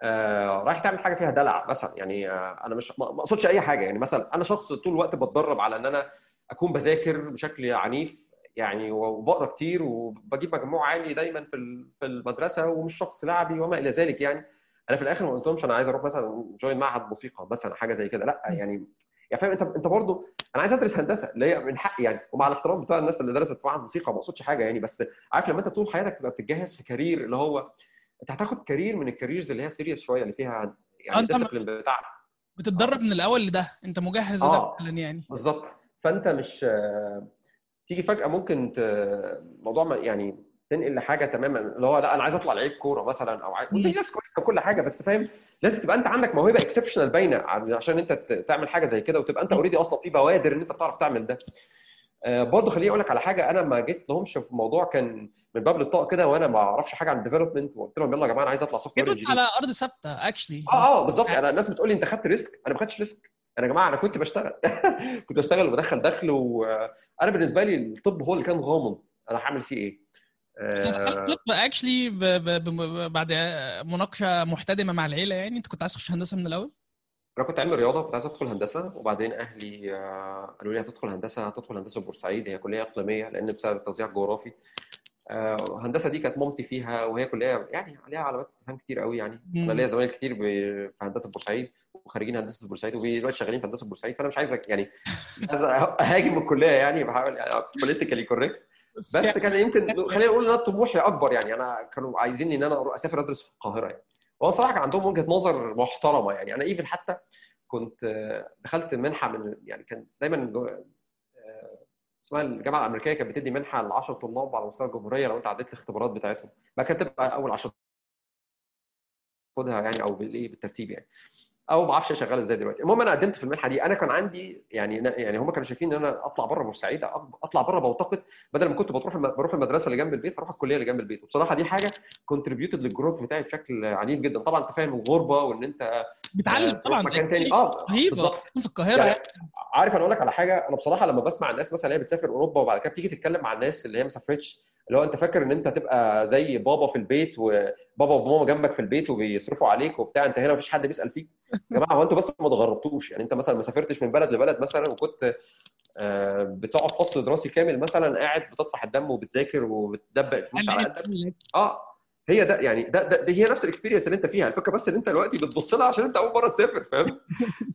آه رايح تعمل حاجة فيها دلع مثلا. يعني آه أنا مش ما أقصدش أي حاجة. يعني مثلا أنا شخص طول الوقت بتدرب على إن أنا أكون بذاكر بشكل عنيف يعني وبقرأ كتير وبجيب مجموع عالي دايما في في المدرسة ومش شخص لعبي وما إلى ذلك يعني. أنا في الآخر ما قلتلهمش أنا عايز أروح مثلا join معهد موسيقى مثلا حاجة زي كده. لأ يعني يعني فاهم انت انت برضه أنا عايز ادرس هندسة اللي هي من حقي يعني ومع الاحترام بتاع الناس اللي درست في معهد موسيقى ما اقصدش حاجة يعني بس عارف لما انت طول حياتك تبقى بتتجهز في career اللي هو انت هتاخد career من ال careers اللي هي serious شوية اللي فيها يعني ال discipline بتاع. بتتدرب من الأول لده انت مجهز آه. فعلا يعني. بالظبط. فانت مش تيجي فجأة ممكن ت... موضوع يعني تنقل لحاجة تماما اللي هو لا أنا عايز أطلع لعيب كورة مثلا أو عايز ودي ناس كويسة وكل حاجة بس فاهم؟ لازم تبقى انت عندك موهبة exceptional باينة عشان انت تعمل حاجة زي كده وتبقى انت already أصلا في بوادر ان انت بتعرف تعمل ده. آه برضه خليني أقول لك على حاجة أنا ما جيت لهمش في موضوع كان من باب الطاقة كده وأنا ما أعرفش حاجة عن ال development وقلت لهم يلا يا جماعة أنا عايز اطلع software على أرض ثابتة actually آه آه بالظبط. أنا الناس بتقول لي أنت خدت risk أنا ما خدتش risk أنا يا جماعة أنا كنت بشتغل. كنت بشتغل وبدخل دخل وأنا بالنسبة لي الطب هو اللي كان غامض. أنا هعمل فيه إيه؟ طب اكشلي بعد مناقشة محتدمة مع العيلة يعني. انت كنت عايز تخش هندسة من الأول؟ أنا كنت علمي رياضة كنت عايز أدخل هندسة. وبعدين أهلي قالوا لي هتدخل هندسة هتدخل هندسة بورسعيد. هي كلية إقليمية لأن بسبب التوزيع الجغرافي. هندسة دي كانت مامتي فيها وهي كلية يعني عليها علامات استفهام كتير قوي يعني. أنا ليا زمايل كتير في هندسة بورسعيد وخريجين هندسة بورسعيد ودلوقتي شغالين في هندسة بورسعيد. فأنا مش عايزك يعني عايز أهاجم الكلية يعني بحاول يعني politically correct بس يعني كان يمكن خلينا نقول إن أنا طموحي أكبر يعني. أنا كانوا عايزيني إن أنا أسافر أدرس في القاهرة يعني. هو صراحة كان عندهم وجهة نظر محترمة يعني. أنا even حتى كنت دخلت منحة من يعني كان دايما اسمها الجامعة الأمريكية كانت بتدي منحة ل 10 طلاب على مستوى الجمهورية لو أنت عديت الاختبارات بتاعتهم. بعد كده تبقى أول 10 خدها يعني أو بالإيه بالترتيب يعني. أو ما أعرفش شغال إزاي دلوقتي. المهم أنا قدمت في المنحة دي. أنا كان عندي يعني يعني هم كانوا شايفين إن أنا أطلع بره بورسعيد أطلع بره بوتقة بدل ما كنت بروح بروح المدرسة اللي جنب البيت أروح الكلية اللي جنب البيت. وبصراحة دي حاجة contributed لل growth بتاعي بشكل عنيف جدا. طبعا أنت فاهم الغربة وإن أنت بتعلم طبعا. مكان تاني. آه رهيبة. في القاهرة يعني عارف أنا أقول لك على حاجة أنا بصراحة لما بسمع الناس مثلا هي بتسافر أوروبا وبعد كده بتيجي تتكلم مع الناس اللي هي ما سافرتش اللي هو انت فاكر ان انت تبقى زي بابا في البيت وبابا وماما جنبك في البيت وبيصرفوا عليك وبتاع انت هنا مفيش حد بيسأل فيك. يا جماعة هو أنتوا بس ما اتغربتوش يعني انت مثلا ما سافرتش من بلد لبلد مثلا وكنت بتقعد فصل دراسي كامل مثلا قاعد بتطفح الدم وبتذاكر وبتدبر الفلوس على قدك؟ آه. هي ده يعني ده, ده, ده هي نفس ال experience اللي انت فيها. الفكرة بس إن انت دلوقتي بتبص لها عشان انت أول مرة تسافر فاهم؟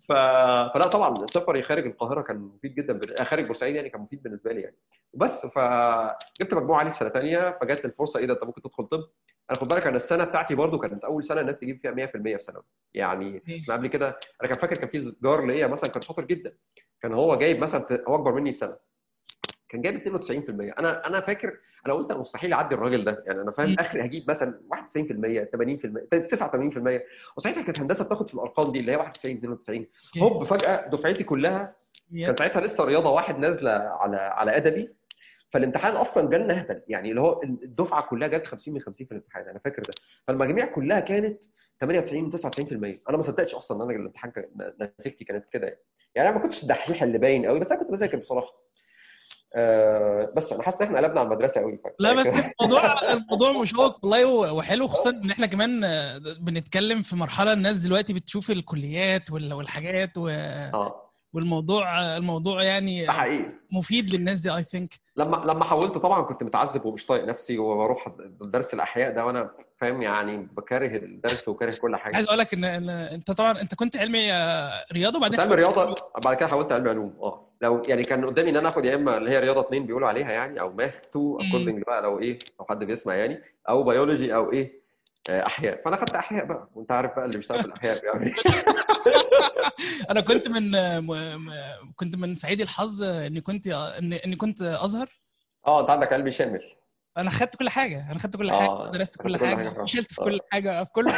ف... فلا طبعا سفري خارج القاهرة كان مفيد جدا ب... خارج بورسعيد يعني كان مفيد بالنسبة لي يعني. وبس فجبت مجموعة عالي في سنة ثانية فجت الفرصة إيه ده؟ انت ممكن تدخل طب؟ أنا خد بالك أنا السنة بتاعتي برضو كانت أول سنة الناس تجيب فيها 100% في ثانوي. يعني أنا قبل كده أنا كان فاكر كان في جار ليا مثلا كان شاطر جدا. كان هو جايب مثلا. هو أكبر مني بسنة. كان جايب 92% أنا أنا فاكر أنا قلت أنا مستحيل أعدي الراجل ده. يعني أنا فاهم آخري هجيب مثلا 91% 80% 89% وساعتها كانت هندسة بتاخد في الأرقام دي اللي هي 91 92 هوب فجأة دفعتي كلها كان ساعتها لسه رياضة واحد نازلة على على أدبي. فالامتحان أصلا جالنا أهبل. يعني اللي هو الدفعة كلها جت 50 من 50 في الامتحان. أنا فاكر ده. فالمجاميع كلها كانت 98 99% أنا ما صدقتش أصلا إن أنا الامتحان نتيجتي كانت كده. يعني. يعني أنا ما كنتش الدحيح اللي باين قوي بس أنا كنت بذاكر بصراحة. آه بس أنا حاسس إن إحنا قلبنا على المدرسة قوي لا بس الموضوع الموضوع مشوق والله وحلو خصوصا إن إحنا كمان بنتكلم في مرحلة الناس دلوقتي بتشوف الكليات والحاجات و... آه. والموضوع الموضوع يعني حقيقي. مفيد للناس دي اي ثينك لما لما حاولت طبعا كنت متعذب ومش طايق نفسي وبروح درس الأحياء ده وأنا فاهم؟ يعني بكره الدرس وكاره كل حاجة. عايز أقول لك ان أنت طبعا أنت كنت علمي رياضة وبعدين علمي رياضة بعد كده حولت علمي علوم. آه. لو يعني كان قدامي إن أنا آخد يا إما اللي هي رياضة اثنين بيقولوا عليها يعني أو math 2 according بقى لو إيه لو حد بيسمع يعني أو بيولوجي أو إيه أحياء. فأنا خدت أحياء بقى. وأنت عارف بقى اللي بيشتغل في الأحياء بيعمل أنا كنت من كنت من سعيد الحظ إني كنت إني كنت أزهر. آه أنت عندك علمي شامل. أنا خدت كل حاجة أنا خدت كل حاجة آه، درست كل كل حاجة حاجة. شلت في آه. كل حاجة في كل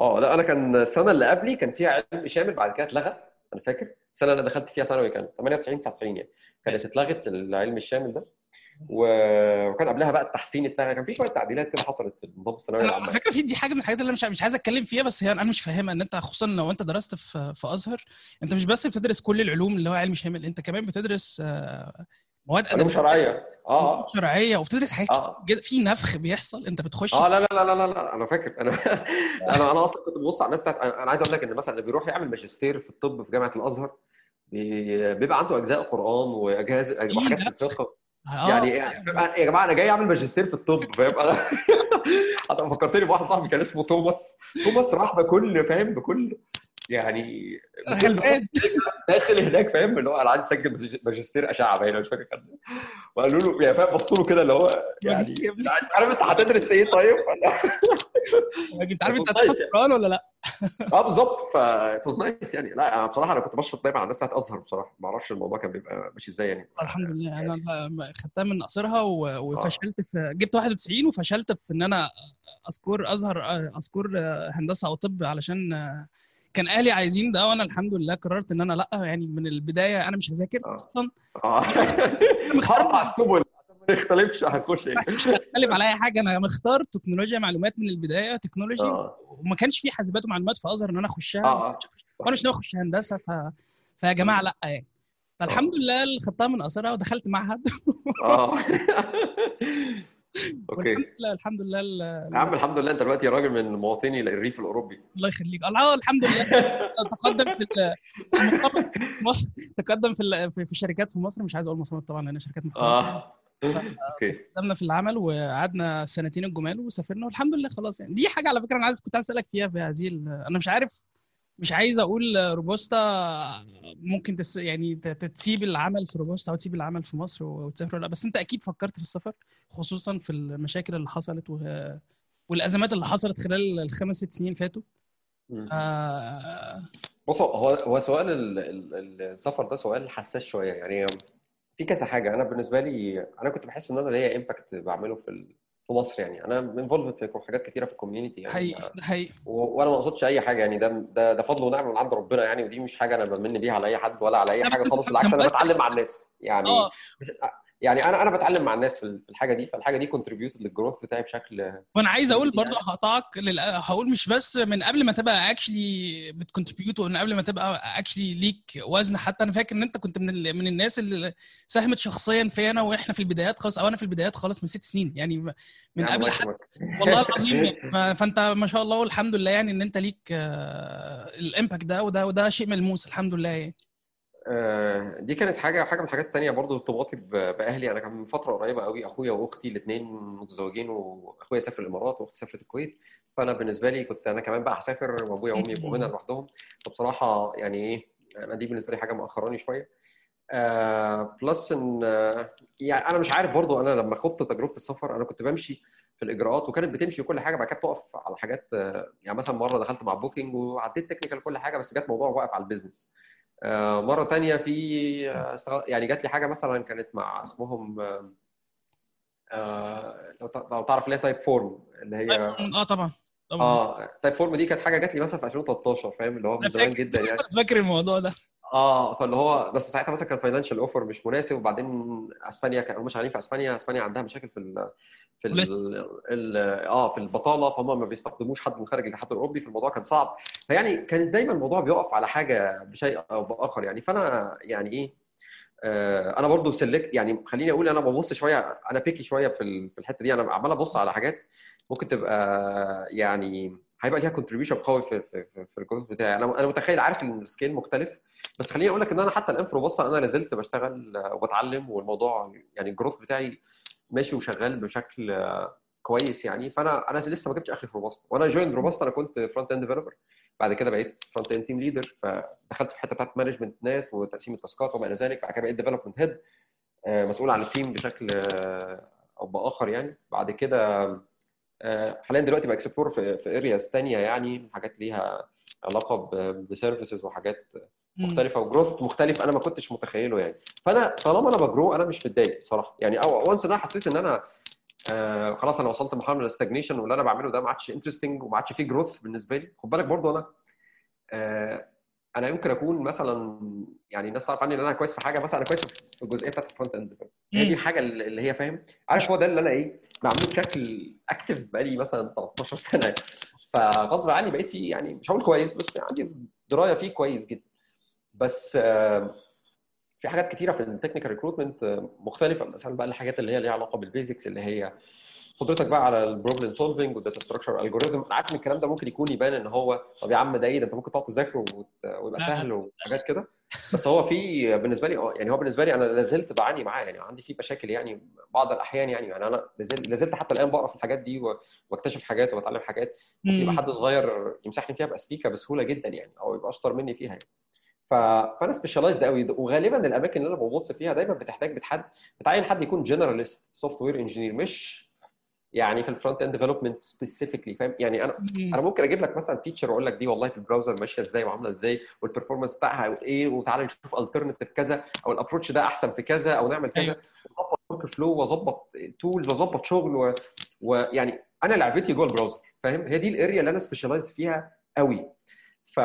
آه لا أنا كان السنة اللي قبلي كان فيها علم شامل بعد كده اتلغى أنا فاكر. السنة اللي دخلت فيها ثانوي كان 98 99 يعني. كانت اتلغت العلم الشامل ده. وكان قبلها بقى التحسين اتلغى. كان في شوية تعديلات كده حصلت في النظام الثانوي العام على فكرة في دي حاجة من الحاجات اللي أنا مش مش عايز أتكلم فيها بس هي أنا مش فاهمها إن أنت خصوصا لو أنت درست في في أزهر أنت مش بس بتدرس كل العلوم اللي هو علم شامل أنت كمان بتدرس آه، مواد أدبية شرعية. آه مواد شرعية وبتدرس حاجات آه. كتير في نفخ بيحصل أنت بتخش آه لا لا لا لا لا, أنا فاكر. أنا أنا أنا أصلا كنت ببص على الناس بتاعت أنا عايز أقول لك إن مثلا اللي بيروح يعمل ماجستير في الطب في جامعة الأزهر بي- بيبقى عنده أجزاء قرآن واجهزه وحاجات في الفقه. آه، يعني يا جماعة أنا جاي أعمل ماجستير في الطب فاهم؟ أنا حتى فكرتني بواحد صاحبي كان اسمه توماس. توماس راح بكل فاهم؟ بكل. يعني داخل هناك فاهم؟ اللي هو أنا عايز اسجل ماجستير أشعة باين مش فاكر كان وقالوا له يعني فاهم بصوا له كده اللي هو يعني عارف أنت هتدرس إيه طيب؟ انت عارف أنت هتاخد يعني. قرآن ولا لأ؟ آه بالظبط. فاز نايس يعني. لا بصراحة أنا كنت بشفق دايما على الناس بتاعت أزهر بصراحة. ما أعرفش الموضوع كان بيبقى ماشي إزاي يعني. الحمد لله. أنا ب- خدتها من قصرها و- وفشلت في جبت 91 وفشلت في إن أنا أذكر أزهر أذكر هندسة أو طب علشان كان أهلي عايزين ده وأنا الحمد لله قررت إن أنا لأ يعني من البداية أنا مش هذاكر آه. أصلا. آه. هقطع السبل. ما نختلفش هنخش مش بتكلم على أي حاجة أنا مختار تكنولوجيا معلومات من البداية تكنولوجي. آه. وما كانش في حاسبات ومعلومات في ازهر إن أنا أخشها. آه وأنا مش ناوي اخش هندسة ف... فيا جماعة لأ يعني. فالحمد لله اللي خدتها من قصرها ودخلت معهد. آه. Okay. والحمد لله الحمد لله يا عم الحمد لله أنت دلوقتي راجل من مواطني الريف الأوروبي. الله يخليك. الله الحمد لله. تقدم في مصر تقدم في في شركات في مصر. مش عايز أقول مسميات طبعا لأن شركات محترمه آه. Okay. قدمنا في العمل وقعدنا سنتين جمال وسافرنا والحمد لله خلاص يعني. دي حاجة على فكرة أنا عايز كنت عايز أسألك فيها في هذه أنا مش عارف مش عايز أقول روبوستا ممكن تس يعني تسيب العمل في روبوستا أو تسيب العمل في مصر وتسافر ولا لأ. بس أنت أكيد فكرت في السفر خصوصا في المشاكل اللي حصلت و... والأزمات اللي حصلت خلال الخمس ست سنين فاتوا. آه... بص هو هو سؤال ال- ال- السفر ده سؤال حساس شوية. يعني في كذا حاجة. أنا بالنسبة لي أنا كنت بحس إن أنا ليا impact بعمله في في مصر يعني. أنا involved في حاجات كتيرة في ال community يعني. حقيقي حقيقي. وأنا ما أقصدش أي حاجة يعني. ده ده ده فضل ونعمه من عند ربنا يعني. ودي مش حاجة أنا بمن بيها على أي حد ولا على أي حاجة خالص بالعكس أنا بتعلم مع الناس يعني. آه. مش يعني أنا أنا بتعلم مع الناس في ال- في الحاجة دي فالحاجة دي contribute لل growth بتاعي بشكل وأنا عايز أقول يعني- برضه هقطعك لل... هقول مش بس من قبل ما تبقى actually بت contribute ومن قبل ما تبقى actually ليك وزن حتى أنا فاكر إن أنت كنت من ال... من الناس اللي ساهمت شخصيا في انا وإحنا في البدايات خالص أو أنا في البدايات خالص من ست سنين يعني من يعني قبل. والله العظيم يعني. فأنت ما شاء الله والحمد لله يعني إن أنت ليك آه، ال impact ده وده وده شيء ملموس الحمد لله يعني دي كانت حاجة حاجة من الحاجات التانية برضو ارتباطي بأهلي. أنا كان من فترة قريبة قوي أخويا وأختي الاثنين متزوجين وأخويا سافر الإمارات وأختي سافرت الكويت. فأنا بالنسبة لي كنت أنا كمان بقى هسافر وأبويا وأمي يبقوا هنا لوحدهم. فبصراحة يعني إيه أنا دي بالنسبة لي حاجة مأخراني شوية. آه plus إن آه يعني أنا مش عارف برضو أنا لما خضت تجربة السفر أنا كنت بمشي في الإجراءات وكانت بتمشي وكل حاجة بعد كده بتقف على حاجات آه يعني مثلا مرة دخلت مع Booking وعديت technical كل حاجة بس جت موضوع واقف على ال business آه، مرة تانية في آه، يعني جات لي حاجة مثلا كانت مع اسمهم آه، آه، لو تع- لو تعرف اللي هي Typeform اللي هي آه طبعا طبعا. آه Typeform دي كانت حاجة جات لي مثلا في 2013 فاهم؟ اللي هو من زمان. جدا يعني. فاكر الموضوع ده. آه فاللي هو بس ساعتها مثلا كان financial offer مش مناسب وبعدين أسبانيا كانوا مش شغالين في أسبانيا أسبانيا عندها مشاكل في ال في ال ولسه. ال آه في البطالة فهم ما بيستخدموش حد من خارج الاتحاد الأوروبي فالموضوع كان صعب. فيعني كانت دايما الموضوع بيقف على حاجة بشيء أو بآخر يعني. فأنا يعني إيه آه أنا برضو سلكت يعني خليني أقول أنا ببص شوية أنا picky شوية في في الحتة دي. أنا عمال أبص على حاجات ممكن تبقى يعني هيبقى ليها contribution قوي في في في, في ال growth بتاعي. أنا أنا متخيل عارف إن ال scale مختلف بس خليني أقول لك إن أنا حتى الآن في روبوستا أنا لازلت بشتغل آه، وبتعلم والموضوع يعني ال growth بتاعي ماشي وشغال بشكل آه، كويس يعني. فأنا أنا لسه ما جبتش آخري في روبوستا وأنا join روبوستا أنا كنت front end developer بعد كده بقيت front end team leader فدخلت في حتة بتاعت management ناس وتقسيم ال tasks ات وما إلى ذلك. بعد كده بقيت development head مسؤول عن ال team بشكل آه، أو بآخر يعني. بعد كده آه، حاليا دلوقتي ب explore في في areas ثانية يعني حاجات ليها علاقة ب services وحاجات. مختلفة و growth مختلف أنا ما كنتش متخيله يعني. فأنا طالما أنا ب grow أنا مش متضايق بصراحة. يعني أو once إن أنا حسيت إن أنا آه خلاص أنا وصلت لمرحلة من ال stagnation واللي أنا بعمله ده ما عادش interesting وما عادش فيه growth بالنسبة لي. خد بالك برضو أنا آه أنا يمكن أكون مثلا يعني الناس تعرف عني إن أنا كويس في حاجة مثلا أنا كويس في الجزئية بتاعت ال front end هي دي الحاجة اللي هي فاهم؟ عارف هو ده اللي أنا إيه بعمله بشكل active بقالي مثلا 13 سنة. فغصب عني بقيت فيه يعني مش هقول كويس بس عندي دراية فيه كويس جدا. بس في حاجات كتيرة في ال technical recruitment مختلفة مثلا بقى الحاجات اللي هي ليها علاقة بال basics اللي هي قدرتك بقى على ال problem solving وال data structure algorithm أنا عارف إن الكلام ده ممكن يكون يبان إن هو طب يا عم ده إيه ده أنت ممكن تقعد تذاكره ويبقى سهل وحاجات كده. بس هو في بالنسبة لي يعني هو بالنسبة لي أنا لازلت بعاني معاه يعني عندي فيه مشاكل يعني بعض الأحيان يعني يعني أنا لازلت حتى الآن بقرأ في الحاجات دي واكتشف حاجات وبتعلم حاجات. يبقى حد صغير يمسحني فيها بأستيكة بسهولة جدا يعني أو يبقى أشطر مني فيها يعني. فأنا specialized قوي وغالبا الأماكن اللي أنا ببص فيها دايما بتحتاج بتحد بتعين حد يكون generalist software engineer مش يعني في ال front end development specifically فاهم؟ يعني أنا أنا ممكن أجيب لك مثلا feature وأقول لك دي والله في ال browser ماشية إزاي وعاملة إزاي وال performance بتاعها إيه وتعالى نشوف alternative كذا أو ال approach ده أحسن في كذا أو نعمل كذا. وأظبط workflow وأظبط tools وأظبط شغل ويعني. أنا لعبتي جوه ال browser فاهم؟ هي دي ال area اللي أنا specialized فيها قوي ف...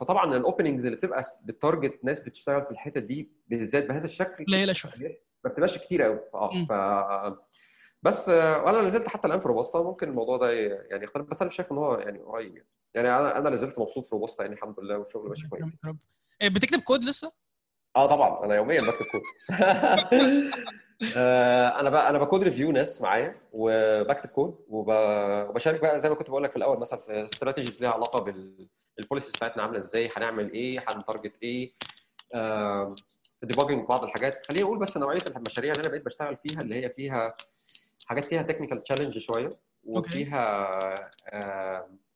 فطبعا ال openings اللي بتبقى بت target ناس بتشتغل في الحتة دي بالذات بهذا الشكل قليلة شوية. ما بتبقاش كتير قوي آه ف بس وأنا لازلت حتى الآن في روبوستا ممكن الموضوع ده يعني يختلف بس أنا شايف إن هو يعني قريب يعني. يعني أنا أنا لازلت مبسوط في روبوستا يعني الحمد لله والشغل ماشي كويس. بتكتب كود لسه؟ آه طبعا. أنا يوميا بكتب كود. أنا بقى أنا ب code review ناس معايا وبكتب كود وبشارك بقى زي ما كنت بقول لك في الأول مثلا في strategies ليها علاقة بال policies بتاعتنا عاملة إزاي هنعمل إيه هن target إيه في بعض الحاجات. خليني أقول بس نوعية المشاريع اللي أنا بقيت بشتغل فيها اللي هي فيها حاجات فيها technical challenge شوية. وفيها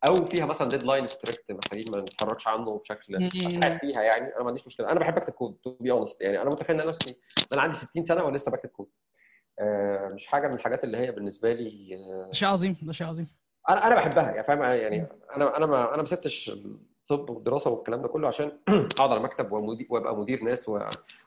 أو فيها مثلا deadline strict محتاجين ما نتحركش عنه بشكل اساعد فيها يعني. أنا ما عنديش مشكلة. أنا بحب أكتب code to be honest يعني. أنا متخيل إن نفسي أنا عندي 60 سنة ولسه بكتب كود مش حاجة من الحاجات اللي هي بالنسبة لي شيء عظيم ده شيء عظيم. أنا أنا بحبها يعني فاهم؟ يعني أنا أنا ما أنا ما سبتش الطب والدراسة والكلام ده كله عشان أقعد على مكتب وأبقى مدير ناس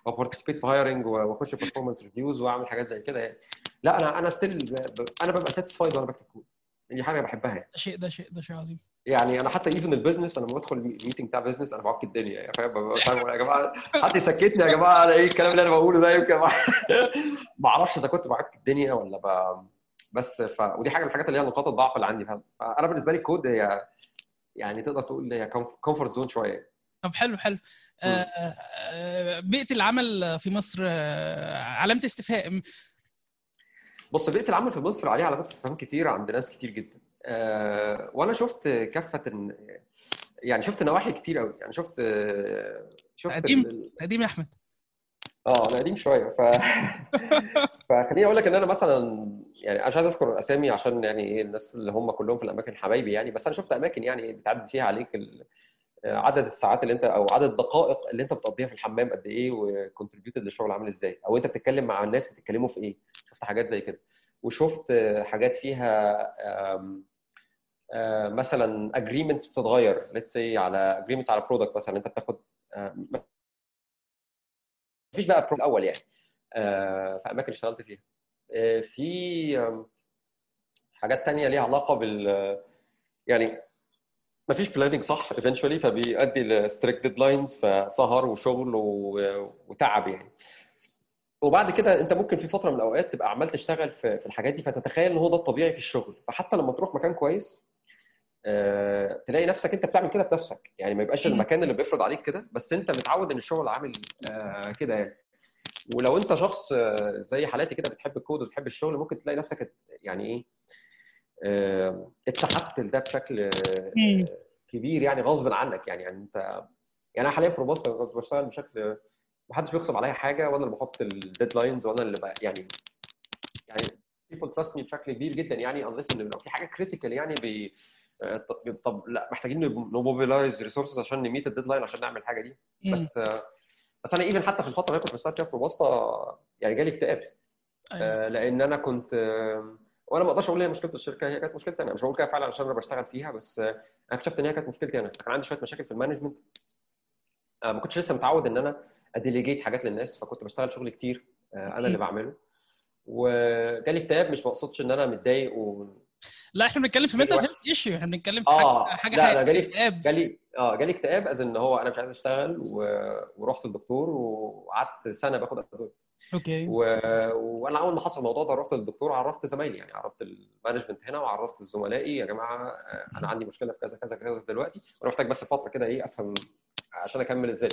و participate في hiring وأخش performance reviews وأعمل حاجات زي كده يعني. لا أنا أنا still أنا ببقى satisfied وأنا بكتب كود دي حاجة بحبها يعني. شيء ده شيء ده شيء عظيم. يعني أنا حتى even ال business أنا لما بدخل ال meeting بتاع business أنا بعك الدنيا يعني فاهم؟ يا جماعة حد يسكتني يا جماعة أنا إيه الكلام اللي أنا بقوله ده يمكن ما أعرفش إذا كنت بعك الدنيا ولا ب... بس ف... ودي حاجة من الحاجات اللي هي نقاط الضعف اللي عندي فاهم؟ فأنا بالنسبة لي الكود هي يعني تقدر تقول هي comfort zone شوية. طب حلو حلو. آه بيئة العمل في مصر علامة استفهام. بص بيئة العمل في مصر عليها علامات استفهام كتير عند ناس كتير جدا. وأنا شفت كافة يعني شفت نواحي كتير قوي يعني شفت شفت قديم قديم يا أحمد. آه أنا قديم شوية. ف فخليني أقول لك إن أنا مثلا يعني أنا مش عايز أذكر اسامي عشان يعني إيه الناس اللي هم كلهم في الأماكن حبايبي يعني بس أنا شفت أماكن يعني بتعدي فيها عليك ال... عدد الساعات اللي أنت أو عدد الدقائق اللي أنت بتقضيها في الحمام قد إيه و contributed للشغل عامل إزاي أو أنت بتتكلم مع الناس بتتكلموا في إيه؟ شفت حاجات زي كده. وشفت حاجات فيها آم مثلا agreements بتتغير let's على agreements على product مثلا أنت بتاخد مفيش بقى product يعني في أماكن اشتغلت فيها. في حاجات تانية ليها علاقة بال يعني ما فيش planning صح eventually فبيؤدي ل strict deadlines فسهر وشغل وتعب يعني. وبعد كده انت ممكن في فترة من الأوقات تبقى عمال تشتغل في الحاجات دي فتتخيل إن هو ده الطبيعي في الشغل. فحتى لما تروح مكان كويس أه تلاقي نفسك انت بتعمل كده بنفسك. يعني ما يبقاش المكان اللي بيفرض عليك كده بس انت متعود إن الشغل عامل كده يعني. ولو انت شخص زي حالاتي كده بتحب الكود وبتحب الشغل ممكن تلاقي نفسك يعني إيه أه اتسحبت لده بشكل كبير يعني غصب عنك. يعني, يعني انت يعني أنا حاليا في روبوستا كنت بشتغل بشكل ما حدش بيغصب عليا حاجة وأنا اللي بحط ال deadlines وأنا اللي بقى يعني يعني people trust me بشكل كبير جدا يعني unless إن لو في حاجة critical يعني بي طب لا محتاجين ن mobilize resources عشان ن meet ال deadline عشان نعمل الحاجة دي. بس بس أنا even حتى في الفترة اللي كنت بشتغل فيها في روبوستا يعني جالي اكتئاب. أيوة. لأن أنا كنت وأنا ما أقدرش أقول هي مشكلة الشركة هي كانت مشكلتي أنا. مش بقول كده فعلا عشان أنا بشتغل فيها بس أنا اكتشفت إن هي كانت مشكلتي أنا. كان عندي شوية مشاكل في ال management. ما كنتش لسه متعود إن أنا أ delegate حاجات للناس فكنت بشتغل شغل كتير أنا اللي بعمله. وجالي اكتئاب مش بقصدش إن أنا متضايق و... لا إحنا بنتكلم في mental health issue إحنا بنتكلم في آه حاجة حاجة لا أنا جالي إكتئاب. جالي آه جالي اكتئاب as in هو أنا مش عايز أشتغل و... ورحت للدكتور وقعدت سنة باخد أدوية. okay. و... وأنا أول ما حصل الموضوع ده رحت للدكتور عرفت زمايلي يعني عرفت ال management هنا وعرفت زملائي يا جماعة آه، أنا عندي مشكلة في كذا كذا كذا دلوقتي وأنا محتاج بس فترة كده إيه أفهم عشان أكمل إزاي.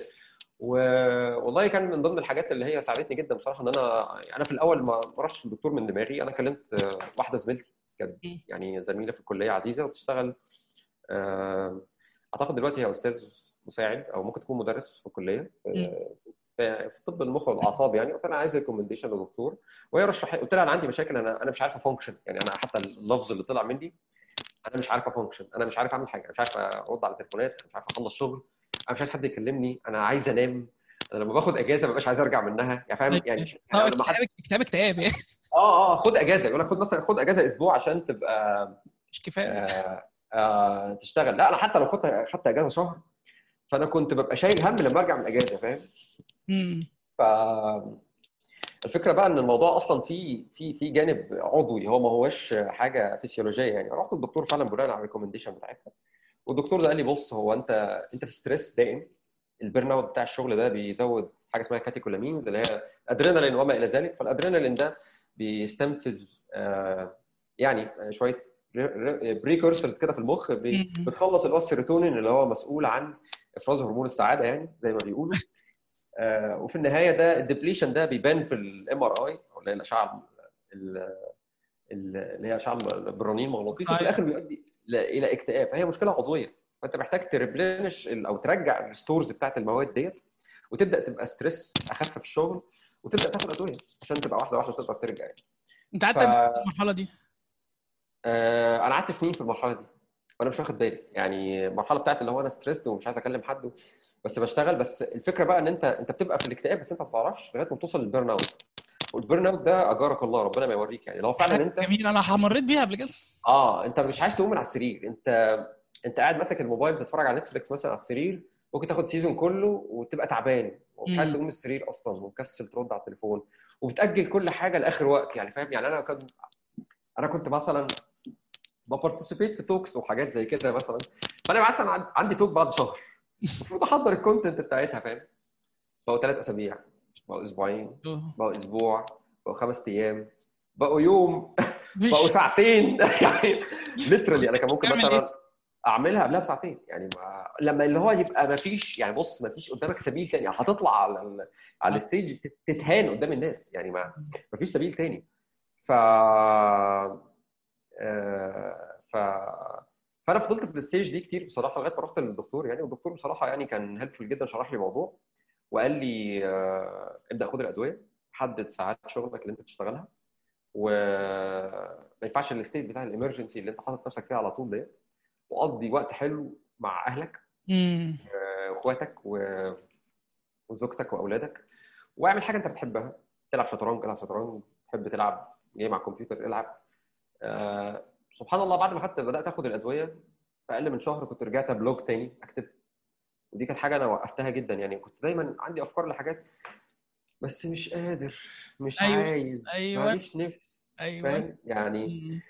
والله كان من ضمن الحاجات اللي هي ساعدتني جدا بصراحة إن أنا أنا في الأول ما ما رحتش للدكتور من دماغي أنا كلمت آه، واحدة زميلتي. كانت مم. يعني زميلة في الكلية عزيزة وبتشتغل آه، أعتقد دلوقتي هي أستاذ مساعد أو ممكن تكون مدرس في الكلية في في في طب المخ والأعصاب يعني قلت لها عايز recommendation لدكتور وهي رشح قلت لها أنا عندي مشاكل أنا أنا مش عارف أ function يعني أنا حتى اللفظ اللي طلع مني أنا مش عارف أ function أنا مش عارف أعمل حاجة أنا مش عارف أرد على تليفونات مش عارف أخلص شغل أنا مش عايز حد يكلمني أنا عايز أنام أنا لما باخد إجازة ما ببقاش عايز أرجع منها يعني فاهم؟ يعني آه يعني حد اكتئاب اكتئاب اكتئاب يعني. آه آه خد أجازة. يقول لك خد مثلا خد أجازة أسبوع عشان تبقى مش كفاية. آه آه تشتغل. لا أنا حتى لو خدت خدت أجازة شهر فأنا كنت ببقى شايل هم لما أرجع من الأجازة فاهم؟ امم ف الفكرة بقى إن الموضوع أصلا فيه في في جانب عضوي. هو ما هوش حاجة فسيولوجية يعني. رحت للدكتور فعلا بناء على ال recommendation بتاعتها والدكتور ده قال لي بص هو أنت أنت في stress دائم. ال burn out بتاع الشغل ده بيزود حاجة اسمها catecholamines اللي هي ادرينالين وما إلى ذلك. فالادرينالين ده بيستنفذ آه، يعني شوية precursors كده في المخ. بتخلص السيروتونين اللي هو مسؤول عن إفراز هرمون السعادة يعني زي ما بيقولوا آه، وفي النهاية ده ال depletion ده بيبان في ال MRI أو اللي هي الأشعة ال- ال- اللي هي أشعة الرنين المغناطيسي وفي أيوة. الآخر بيؤدي إلى اكتئاب فهي مشكلة عضوية فأنت محتاج ت replenish أو ترجع ال stores بتاعت المواد ديت وتبدأ تبقى stress أخف في الشغل وتبدأ تاخد ادويه عشان تبقى واحدة واحدة تقدر ترجع يعني. أنت قعدت ف- إيه في المرحلة دي؟ آه، أنا قعدت سنين في المرحلة دي وأنا مش واخد بالي. يعني المرحلة بتاعت اللي هو أنا stressed ومش عايز أكلم حد بس بشتغل. بس الفكرة بقى إن انت أنت بتبقى في الاكتئاب بس أنت ما بتعرفش لغاية ما توصل لل burn out وال burn out ده أجارك الله ربنا ما يوريك يعني. لو فعلا انت جميل أنا مريت بيها قبل كده. آه أنت مش عايز تقوم من على السرير. انت أنت قاعد ماسك الموبايل بتتفرج على نتفليكس مثلا على السرير. ممكن تاخد season كله وتبقى تعبان ومش عايز. تقوم من السرير أصلا ومكسل ترد على التليفون وبتأجل كل حاجة لآخر وقت يعني فاهم يعني أنا كنت أنا كنت مثلا ب participate في talks وحاجات زي كده مثلا فأنا مثلا عن- عندي talk بعد شهر المفروض احضر ال content بتاعتها فاهم بقوا ثلاث أسابيع بقوا أسبوعين. بقوا أسبوع بقوا خمس أيام بقوا يوم. بقوا ساعتين يعني literally أنا كان ممكن تعمل مثلا أعملها قبلها بساعتين. يعني ما لما اللي هو يبقى ما فيش يعني بص ما فيش قدامك سبيل تاني هتطلع على ال... على ال stage تت- تتهان قدام الناس. يعني ما ما فيش سبيل تاني. ف آه، ف فأنا فضلت في ال stage دي كتير بصراحة لغاية ما رحت للدكتور يعني. والدكتور بصراحة يعني كان helpful جدا شرح لي الموضوع وقال لي آه، ابدأ خد الأدوية حدد ساعات شغلك اللي أنت تشتغلها وما ينفعش ال state بتاع ال emergency اللي أنت حاطط نفسك فيها على طول ديت. وقضي وقت حلو مع أهلك. واخواتك و- وزوجتك وأولادك واعمل حاجة أنت بتحبها تلعب شطرنج العب شطرنج تحب تلعب game على الكمبيوتر العب آه سبحان الله بعد ما خدت بدأت آخد الأدوية في أقل من شهر كنت رجعت blog تاني أكتب ودي كانت حاجة أنا وقفتها جدا يعني كنت دايما عندي أفكار لحاجات بس مش قادر مش أيوة، عايز أيوة. ماليش نفس أيوه فاهم يعني.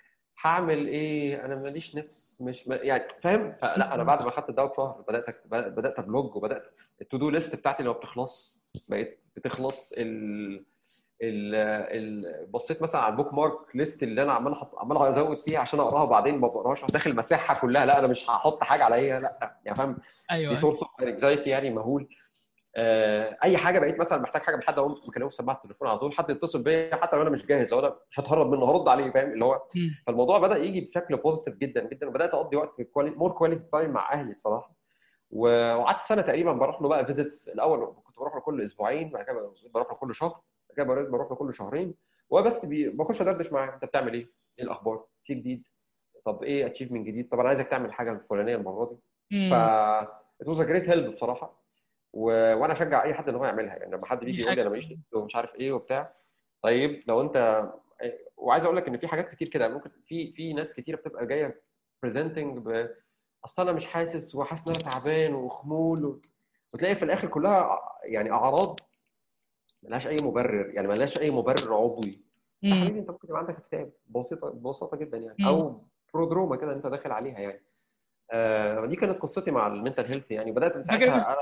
هعمل إيه؟ أنا ماليش نفس مش م... يعني فاهم؟ فلا أنا بعد ما خدت الدواء بشهر بدأت بدأت أ blog وبدأت ال to do list بتاعتي اللي ما بتخلص بقيت بتخلص ال ال ال بصيت مثلا على ال bookmark list اللي أنا عمال أحط عمال أزود فيها عشان أقراها وبعدين ما بقراهاش داخل مساحه كلها لا أنا مش هحط حاجة عليا لا يعني فاهم؟ دي أيوه. source of anxiety يعني مهول. أي حاجة بقيت مثلا محتاج حاجة من حد أقوم مكلمه في سماعة التليفون على طول حد يتصل بيا حتى لو أنا مش جاهز لو أنا مش هتهرب منه هرد عليه فاهم اللي هو. فالموضوع بدأ يجي بشكل positive جدا جدا وبدأت أقضي وقت more quality time مع أهلي بصراحة وقعدت سنة تقريبا بروح له بقى visits الأول كنت بروح له كل أسبوعين بعد كده بروح له كل شهر بعد كده بروح له كل شهرين وبس بخش أدردش معاه أنت بتعمل إيه؟ إيه الأخبار؟ في جديد؟ طب إيه achievement جديد؟ طب أنا عايزك تعمل حاجة الفلانية المرة دي ف was a great help بصراحة و... وأنا أشجع أي حد إن هو يعملها يعني لما حد بيجي يقول لي أنا ماليش ومش عارف إيه وبتاع طيب لو أنت وعايز أقول لك إن في حاجات كتير كده ممكن في في ناس كتيرة بتبقى جاية presenting ب أصل أنا مش حاسس وحاسس إن أنا تعبان وخمول و... وتلاقي في الآخر كلها يعني أعراض ملهاش أي مبرر يعني ملهاش أي مبرر عضوي. يا. حبيبي أنت ممكن يبقى عندك اكتئاب بسيط ببساطة جدا يعني. مم. أو prodroma كده أنت داخل عليها يعني. آه دي كانت قصتي مع ال mental health يعني. بدأت من ساعتها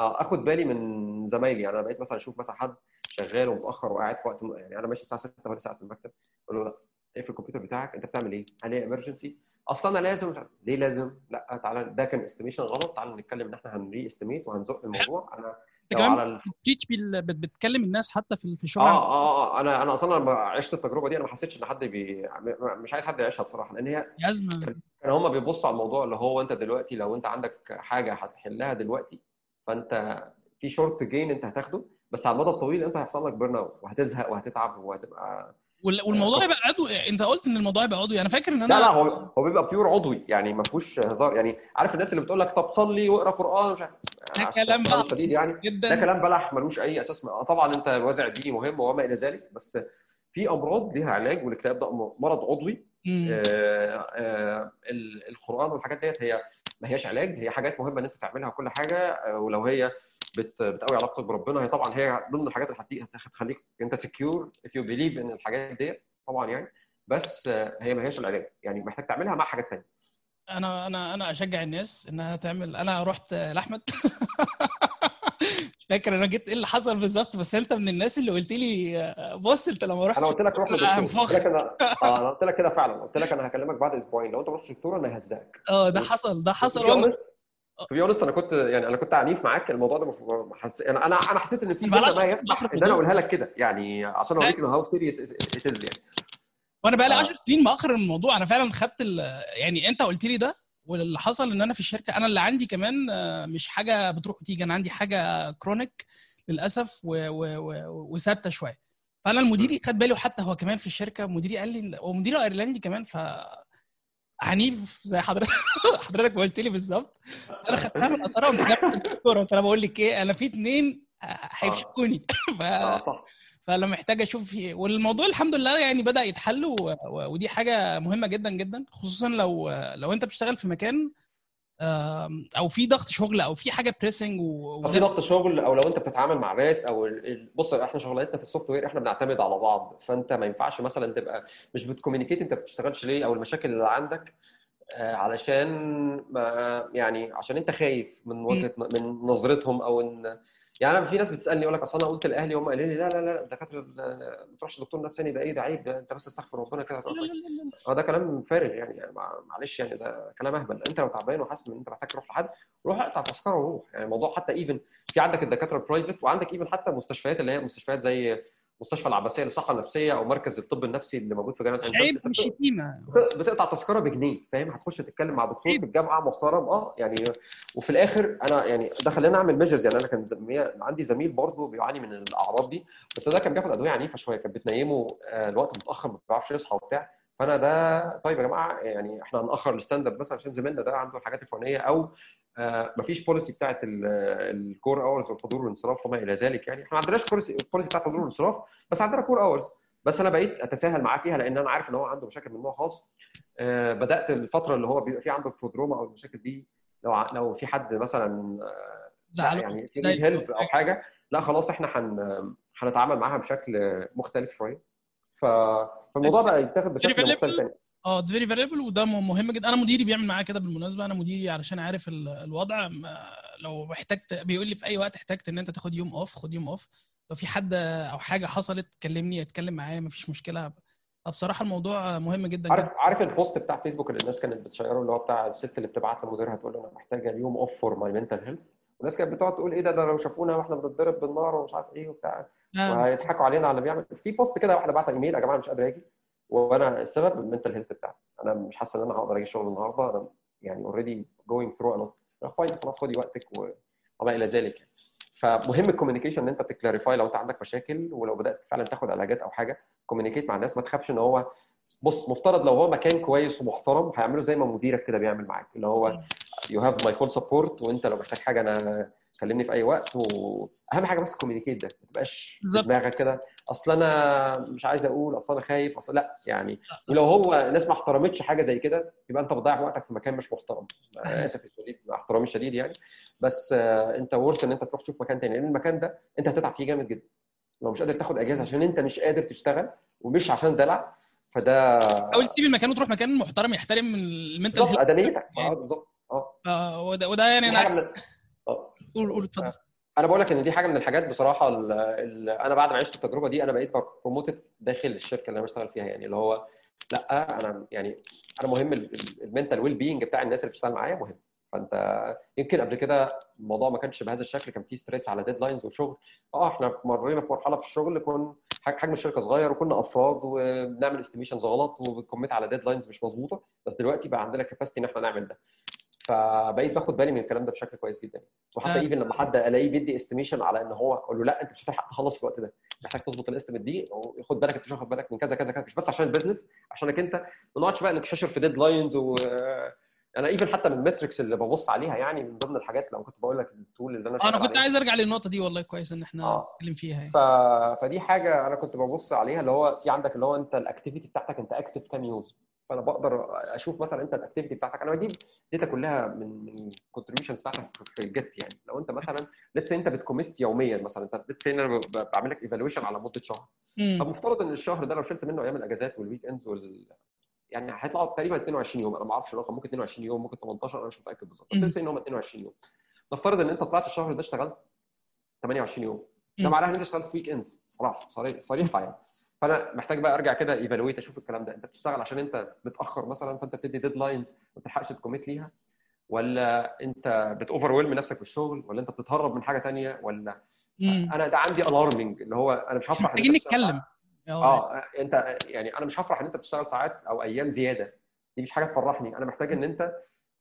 آخد بالي من زمايلي يعني أنا بقيت مثلا أشوف مثلا حد شغال ومتأخر وقاعد في وقت يعني أنا ماشي الساعة 6 ولا ساعه في المكتب أقول له لا اقفل الكمبيوتر بتاعك أنت بتعمل إيه؟ هل هي emergency؟ أصلا أنا لازم. ليه لازم؟ لا تعالى ده كان estimation غلط تعالى نتكلم إن إحنا هن re-estimate وهنزق الموضوع أنا كمان على ال... بتتيتش بال- بت- بتكلم الناس حتى في في الشغل آه عندك. آه آه أنا أنا أصلا لما عشت التجربة دي أنا ما حسيتش إن حد بي... مش عايز حد يعيشها بصراحة لأن هي ازمه كان هما بيبصوا على الموضوع اللي هو أنت دلوقتي لو أنت عندك حاجة هتحلها دلوقتي فانت في short gain انت هتاخده بس على المدى الطويل انت هيحصل لك burn out وهتزهق وهتتعب وهتبقى وال- والموضوع يبقى عضوي انت قلت ان الموضوع يبقى عضوي أنا فاكر ان لا لا أنا هو هو بيبقى pure عضوي يعني ما فيهوش هزار يعني عارف الناس اللي بتقول لك طب صلي واقرأ قرآن مش عارف ده عشان كلام شديد يعني ده جدا كلام بلح ملوش أي أساس آه طبعا أنت الوازع الديني مهم وما إلى ذلك بس في أمراض ليها علاج والاكتئاب ده مرض عضوي. آه، آه، ال- القرآن والحاجات ديت هي ما هياش علاج هي حاجات مهمة إن أنت تعملها وكل حاجة آه، ولو هي بت بتقوي علاقتك بربنا هي طبعا هي ضمن الحاجات اللي هتخليك أنت سكيور if you believe إن الحاجات ديت طبعا يعني. بس آه، هي ما هياش العلاج. يعني محتاج تعملها مع حاجات ثانية أنا أنا أنا أشجع الناس إنها تعمل. أنا رحت لأحمد. فاكر أنا جيت إيه اللي حصل بالظبط بس انت من الناس اللي قلت لي بص انت لما رحت أنا قلت لك روح لا، لدكتور هنفخ. قلت لك أنا آه أنا قلت لك كده فعلا. قلت لك أنا هكلمك بعد أسبوعين. لو أنت ما رحتش دكتور أنا ههزقك آه ده حصل ده حصل وأنا honest- to be honest أنا كنت يعني أنا كنت عنيف معاك. الموضوع ده حس... أنا أنا أنا حسيت إن في ما يسمح إن أنا. أقولها لك كده. يعني عشان أوريك إن how serious it is يعني. وأنا بقى لي آه. 10 سنين مأخر الموضوع. أنا فعلا خدت ال- يعني أنت قلت لي ده واللي حصل إن أنا في الشركة أنا اللي عندي كمان آه، مش حاجة بتروح وتيجي أنا عندي حاجة كرونيك للأسف وثابتة شوية. فأنا المديري خد باله حتى هو كمان في الشركة مديري قال لي ومديري أيرلندي كمان ف عنيف زي حضرتك حضرتك ما قلت لي بالظبط. أنا خدتها من جايب الدكتوره فأنا بقول لك إيه أنا في اتنين هيفشكوني. ف... صح. فأنا محتاج أشوف والموضوع الحمد لله يعني بدأ يتحل و... ودي حاجة مهمة جدا جدا خصوصا لو لو أنت بتشتغل في مكان أو في ضغط شغل أو في حاجة pressing و... طب في ضغط شغل أو لو أنت بتتعامل مع ناس أو ال- بص إحنا شغلانتنا في ال software إحنا بنعتمد على بعض. فأنت ما ينفعش مثلا تبقى مش بت communicate أنت بتشتغلش ليه؟ أو المشاكل اللي عندك آه، علشان ما يعني عشان أنت خايف من وجهة من نظرتهم أو إن يعني أنا في ناس بتسألني يقول لك أصل أنا قلت لأهلي هم قالوا لي لا لا لا الدكاترة ال- ما تروحش دكتور نفساني ده إيه ده عيب ده أنت بس استغفر ربنا كده لا. هو ده كلام فارغ يعني, يعني مع- معلش يعني ده كلام أهبل. أنت لو تعبان وحاسس إن أنت محتاج تروح لحد روح اقطع تذكرة وروح. يعني الموضوع حتى even في عندك الدكاترة ال private وعندك even حتى مستشفيات اللي هي مستشفيات زي مستشفى العباسية للصحة النفسية أو مركز الطب النفسي اللي موجود في جامعة عين شمس بت- بتقطع تذكرة بجنيه فاهم؟ هتخش تتكلم مع دكتور في الجامعة محترم آه يعني وفي الآخر أنا يعني ده خلاني أعمل measures يعني أنا كان زمي- عندي زميل برضه بيعاني من الأعراض دي بس ده كان بياخد أدوية عنيفة شوية كانت بتنيمه آه، الوقت متأخر ما بيعرفش يصحى وبتاع. فأنا ده طيب يا جماعة يعني إحنا هنأخر ال stand up مثلا عشان زميلنا ده عنده الحاجات الفلانية أو مفيش policy بتاعت ال core hours والحضور والانصراف وما إلى ذلك. يعني إحنا ما عندناش policy بتاعت الحضور والانصراف بس عندنا core hours بس أنا بقيت أتساهل معاه فيها لأن أنا عارف إن هو عنده مشاكل من نوع خاص. آه، بدأت الفترة اللي هو بيبقى فيه عنده ال prodrome أو المشاكل دي لو لو في حد مثلا آه، يعني في help أو حاجة. لا خلاص إحنا هن هنتعامل معاها بشكل مختلف شوية. فالموضوع بقى يتاخد بشكل مختلف. تاني. آه it's very valuable وده مهم جدا. أنا مديري بيعمل معايا كده بالمناسبة. أنا مديري علشان عارف ال- الوضع. لو احتجت بيقول لي في أي وقت احتجت إن أنت تاخد يوم off خد يوم off لو في حد أو حاجة حصلت كلمني اتكلم معايا مفيش مشكلة. بصراحه الموضوع مهم جدا عارف جدا. عارف ال post بتاع فيسبوك اللي الناس كانت بت share ه اللي هو بتاع الست اللي بتبعت لمديرها تقول له أنا محتاجة اليوم off for my mental health والناس كانت بتقعد تقول إيه ده؟ ده لو شافونا وإحنا بنتضرب بالنار ومش عارف إيه وبتاع. آه، وهيضحكوا علينا على اللي بيعمل. في post كده واحدة بعت إيميل يا جماعة مش قادر أجي. وأنا السبب ال mental health بتاعي. أنا مش حاسه ان أنا هقدر أجي الشغل النهارده. أنا يعني already going through a lot fine خلاص خدي وقتك وما إلى ذلك. يعني. فمهم ال communication ان انت ت clarify لو انت عندك مشاكل ولو بدأت فعلا تاخد علاجات أو حاجة communicate مع الناس. ما تخافش إن هو بص مفترض لو هو مكان كويس ومحترم هيعمله زي ما مديرك كده بيعمل معاك. اللي هو you have my full support وانت لو محتاج حاجة أنا كلمني في أي وقت وأهم حاجة بس ال communicate ده ما تبقاش. دماغك كده أصل أنا مش عايز أقول أصل أنا خايف أصل لأ يعني ولو هو الناس ما احترمتش حاجة زي كده يبقى أنت بتضيع وقتك في مكان مش محترم. أنا آسف الشديد مع احترامي الشديد يعني. بس آه، أنت worth إن أنت تروح تشوف مكان تاني لأن المكان ده أنت هتتعب فيه جامد جدا. لو مش قادر تاخد إجازة عشان أنت مش قادر تشتغل ومش عشان دلع فده حاول تسيب المكان وتروح مكان محترم يحترم ال mental بالظبط ادميتك. آه بالظبط. آه. آه وده, وده يعني أنا قول قول اتفضل. أنا بقول لك ان دي حاجة من الحاجات بصراحه ال ال أنا بعد ما عشت التجربه دي أنا بقيت promoted داخل الشركة اللي أنا بشتغل فيها يعني اللي هو لا أنا يعني أنا مهم ال mental well being بتاع الناس اللي بتشتغل معايا مهم. فانت يمكن قبل كده الموضوع ما كانش بهذا الشكل كان في stress على deadlines وشغل. آه إحنا مرينا في مرحله في الشغل كنا حجم الشركة صغير وكنا افراد وبنعمل estimations غلط وبن commit على deadlines مش مظبوطه بس دلوقتي بقى عندنا capacity ان إحنا نعمل ده. فبقيت باخد بالي من الكلام ده بشكل كويس جدا وحتى آه. even لما حد ألاقيه بيدي estimation على إن هو أقول له لأ أنت مش هتلحق تخلص في الوقت ده محتاج تظبط ال estimate دي وخد بالك أنت مش واخد بالك من كذا كذا كذا مش بس عشان ال business عشانك أنت ما نقعدش بقى نتحشر في deadlines و أنا even حتى من ال metrics اللي ببص عليها يعني من ضمن الحاجات لو كنت بقول لك ال tool اللي أنا أنا شغال كنت عليها. عايز أرجع للنقطة دي والله كويس إن إحنا آه. نتكلم فيها يعني ف... فدي حاجة أنا كنت ببص عليها اللي هو في عندك اللي هو أنت ال activity بتاعتك أنت active كام يوم فأنا بقدر أشوف مثلا أنت ال activity بتاعتك. أنا بجيب data كلها من من ال contributions بتاعتك في ال Git يعني. لو أنت مثلا let's أنت بت commit يوميا مثلا. انت let's أنا بعمل لك evaluation على مدة شهر. فمفترض إن الشهر ده لو شلت منه أيام الأجازات وال weekends وال يعني هيطلعوا تقريبا 22 يوم. أنا ما أعرفش الرقم ممكن 22 يوم ممكن 18 أنا مش متأكد بالظبط. بس إن هم 22 يوم. نفترض إن أنت طلعت الشهر ده اشتغلت 28 يوم. ده مم. معناه إن أنت اشتغلت في weekends صراحة صريح- صريحة يعني. فأنا محتاج بقى أرجع كده evaluate أشوف الكلام ده. أنت بتشتغل عشان أنت متأخر مثلا فأنت بتدي deadlines ما بتلحقش ت commit ليها؟ ولا أنت بت overwhelm نفسك في الشغل؟ ولا أنت بتتهرب من حاجة تانية؟ ولا مم. أنا ده عندي alarming اللي هو أنا مش هفرح محتاجين نتكلم. آه. أنت يعني أنا مش هفرح إن أنت بتشتغل ساعات أو أيام زيادة. دي مش حاجة تفرحني. أنا محتاج إن أنت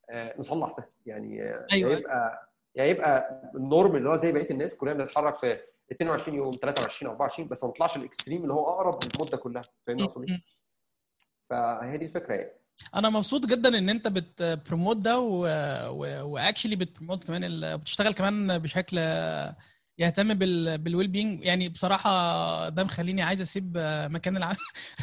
آه، نصلح ده. يعني آه، أيوة. يا يبقى يا يبقى ال norm اللي هو زي بقية الناس كلنا بنتحرك في 22 يوم 23 24 بس ما نطلعش ال extreme اللي هو أقرب للمده كلها. فاهمني؟ مم. فهي دي الفكرة يعني. أنا مبسوط جدا إن أنت بت promote ده و actually بت promote كمان ال... بتشتغل كمان بشكل يهتم بال... بال well-being يعني بصراحة ده مخليني عايز أسيب مكان العمل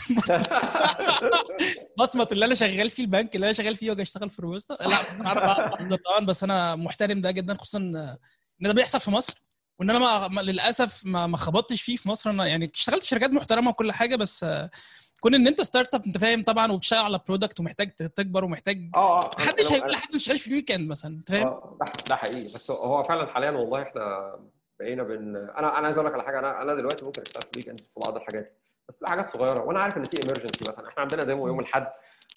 بصمت اللي أنا شغال فيه البنك اللي أنا شغال فيه وأجي أشتغل في روبوستا لا طبعا بس أنا محترم ده جدا خصوصا إن ده بيحصل في مصر. وإن أنا ما للأسف ما ما خبطتش فيه في مصر. أنا يعني اشتغلت في شركات محترمة وكل حاجة بس كون إن أنت startup أنت فاهم طبعا وبتشتغل على product ومحتاج تكبر ومحتاج آه آه. محدش هيقول لحد ما تشتغلش في ال weekend مثلا أنت فاهم؟ آه ده حقيقي. بس هو فعلا حاليا والله إحنا بقينا بن أنا أنا عايز أقول لك على حاجة أنا أنا دلوقتي ممكن أشتغل في ويك في بعض الحاجات بس حاجات صغيرة وأنا عارف إن في emergency مثلا. إحنا عندنا demo يوم الأحد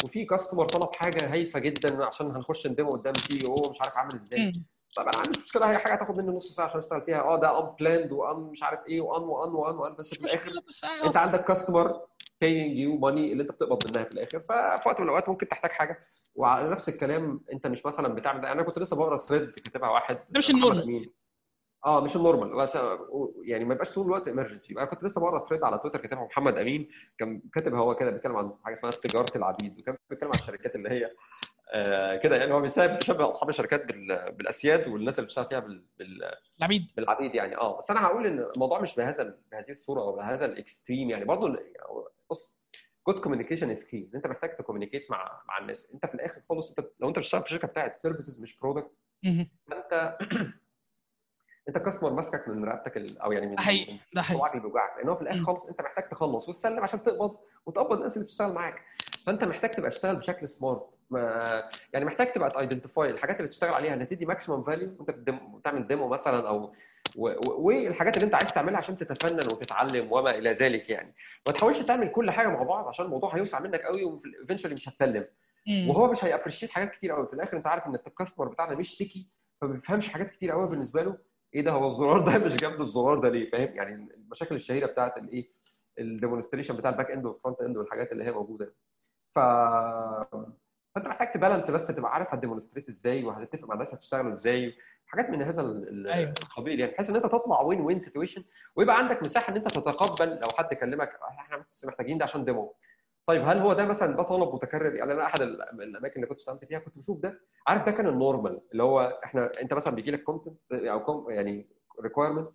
وفي customer طلب حاجة هايفة جدا عشان هنخش ن demo قدام CEO مش عارف عامل إزاي. طب أنا ما عنديش مشكلة هي حاجة هتاخد مني نص ساعة عشان أشتغل فيها. آه ده unplanned وان مش عارف إيه وان وان وان وان بس في الآخر بس أنت عندك customer paying you money اللي أنت بتقبض منها في الآخر. ففي وقت من الأوقات ممكن تحتاج حاجة. وعلى نفس الكلام أنت مش مثلا بتعمل ده. أنا كنت لسه بقرأ thread كاتبها واحد ده مش ال normal. آه مش ال normal. بس يعني ما يبقاش طول الوقت emergency أنا كنت لسه بقرأ thread على تويتر كاتبها محمد أمين. كان كاتب هو كده بيتكلم عن حاجة اسمها تجاره العبيد وكان بيتكلم عن الشركات اللي هي كده يعني هو بيشبه أصحاب الشركات بال- بالأسياد والناس اللي بتشتغل فيها بال- بال- العبيد بالعبيد يعني. آه بس أنا هقول إن الموضوع مش بهذا بهذه الصورة أو بهذا ال extreme يعني. برضه بص good communication is key أنت محتاج ت communicate مع مع الناس. أنت في الآخر خالص أنت لو أنت بتشتغل في شركة بتاعت services مش product. فأنت أنت ال customer ماسكك من رقبتك ال- أو يعني من حقيقي. ده حقيقي. اللي بيوجعك لأن هو في الآخر. خالص أنت محتاج تخلص وتسلم عشان تقبض وتقبض الناس اللي بتشتغل معاك. فانت محتاج تبقى تشتغل بشكل smart ما يعني محتاج تبقى ت identify الحاجات اللي تشتغل عليها اللي هتدي maximum value وانت بتعمل demo مثلا أو والحاجات اللي انت عايز تعملها عشان تتفنن وتتعلم وما إلى ذلك يعني. ما تحاولش تعمل كل حاجة مع بعض عشان الموضوع هيوسع منك قوي وفي مش هتسلم. وهو مش هي appreciate حاجات كتير قوي. في الآخر انت عارف إن ال customer بتاعنا مش techy فما بيفهمش حاجات كتير قوي بالنسبة له. إيه ده؟ هو الزرار ده مش جنب الزرار ده ليه؟ فاهم؟ يعني المشاكل الشهيرة بتاعت الايه ال demonstration بتاع ال back end وال front end والحاجات اللي هي موجودة. ف فانت محتاج ت balance بس تبقى عارف هت demonstrate إزاي وهتتفق مع الناس هتشتغلوا إزاي حاجات من هذا أيوة. القبيل يعني بحيث إن أنت تطلع win-win situation ويبقى عندك مساحة إن أنت تتقبل لو حد كلمك إحنا بس محتاجين ده عشان demo طيب هل هو ده مثلا ده طلب متكرر يعني أنا أحد ال- الأماكن اللي كنت اشتغلت فيها كنت بشوف ده عارف ده كان ال normal اللي هو إحنا أنت مثلا بيجي لك content أو كوم يعني requirement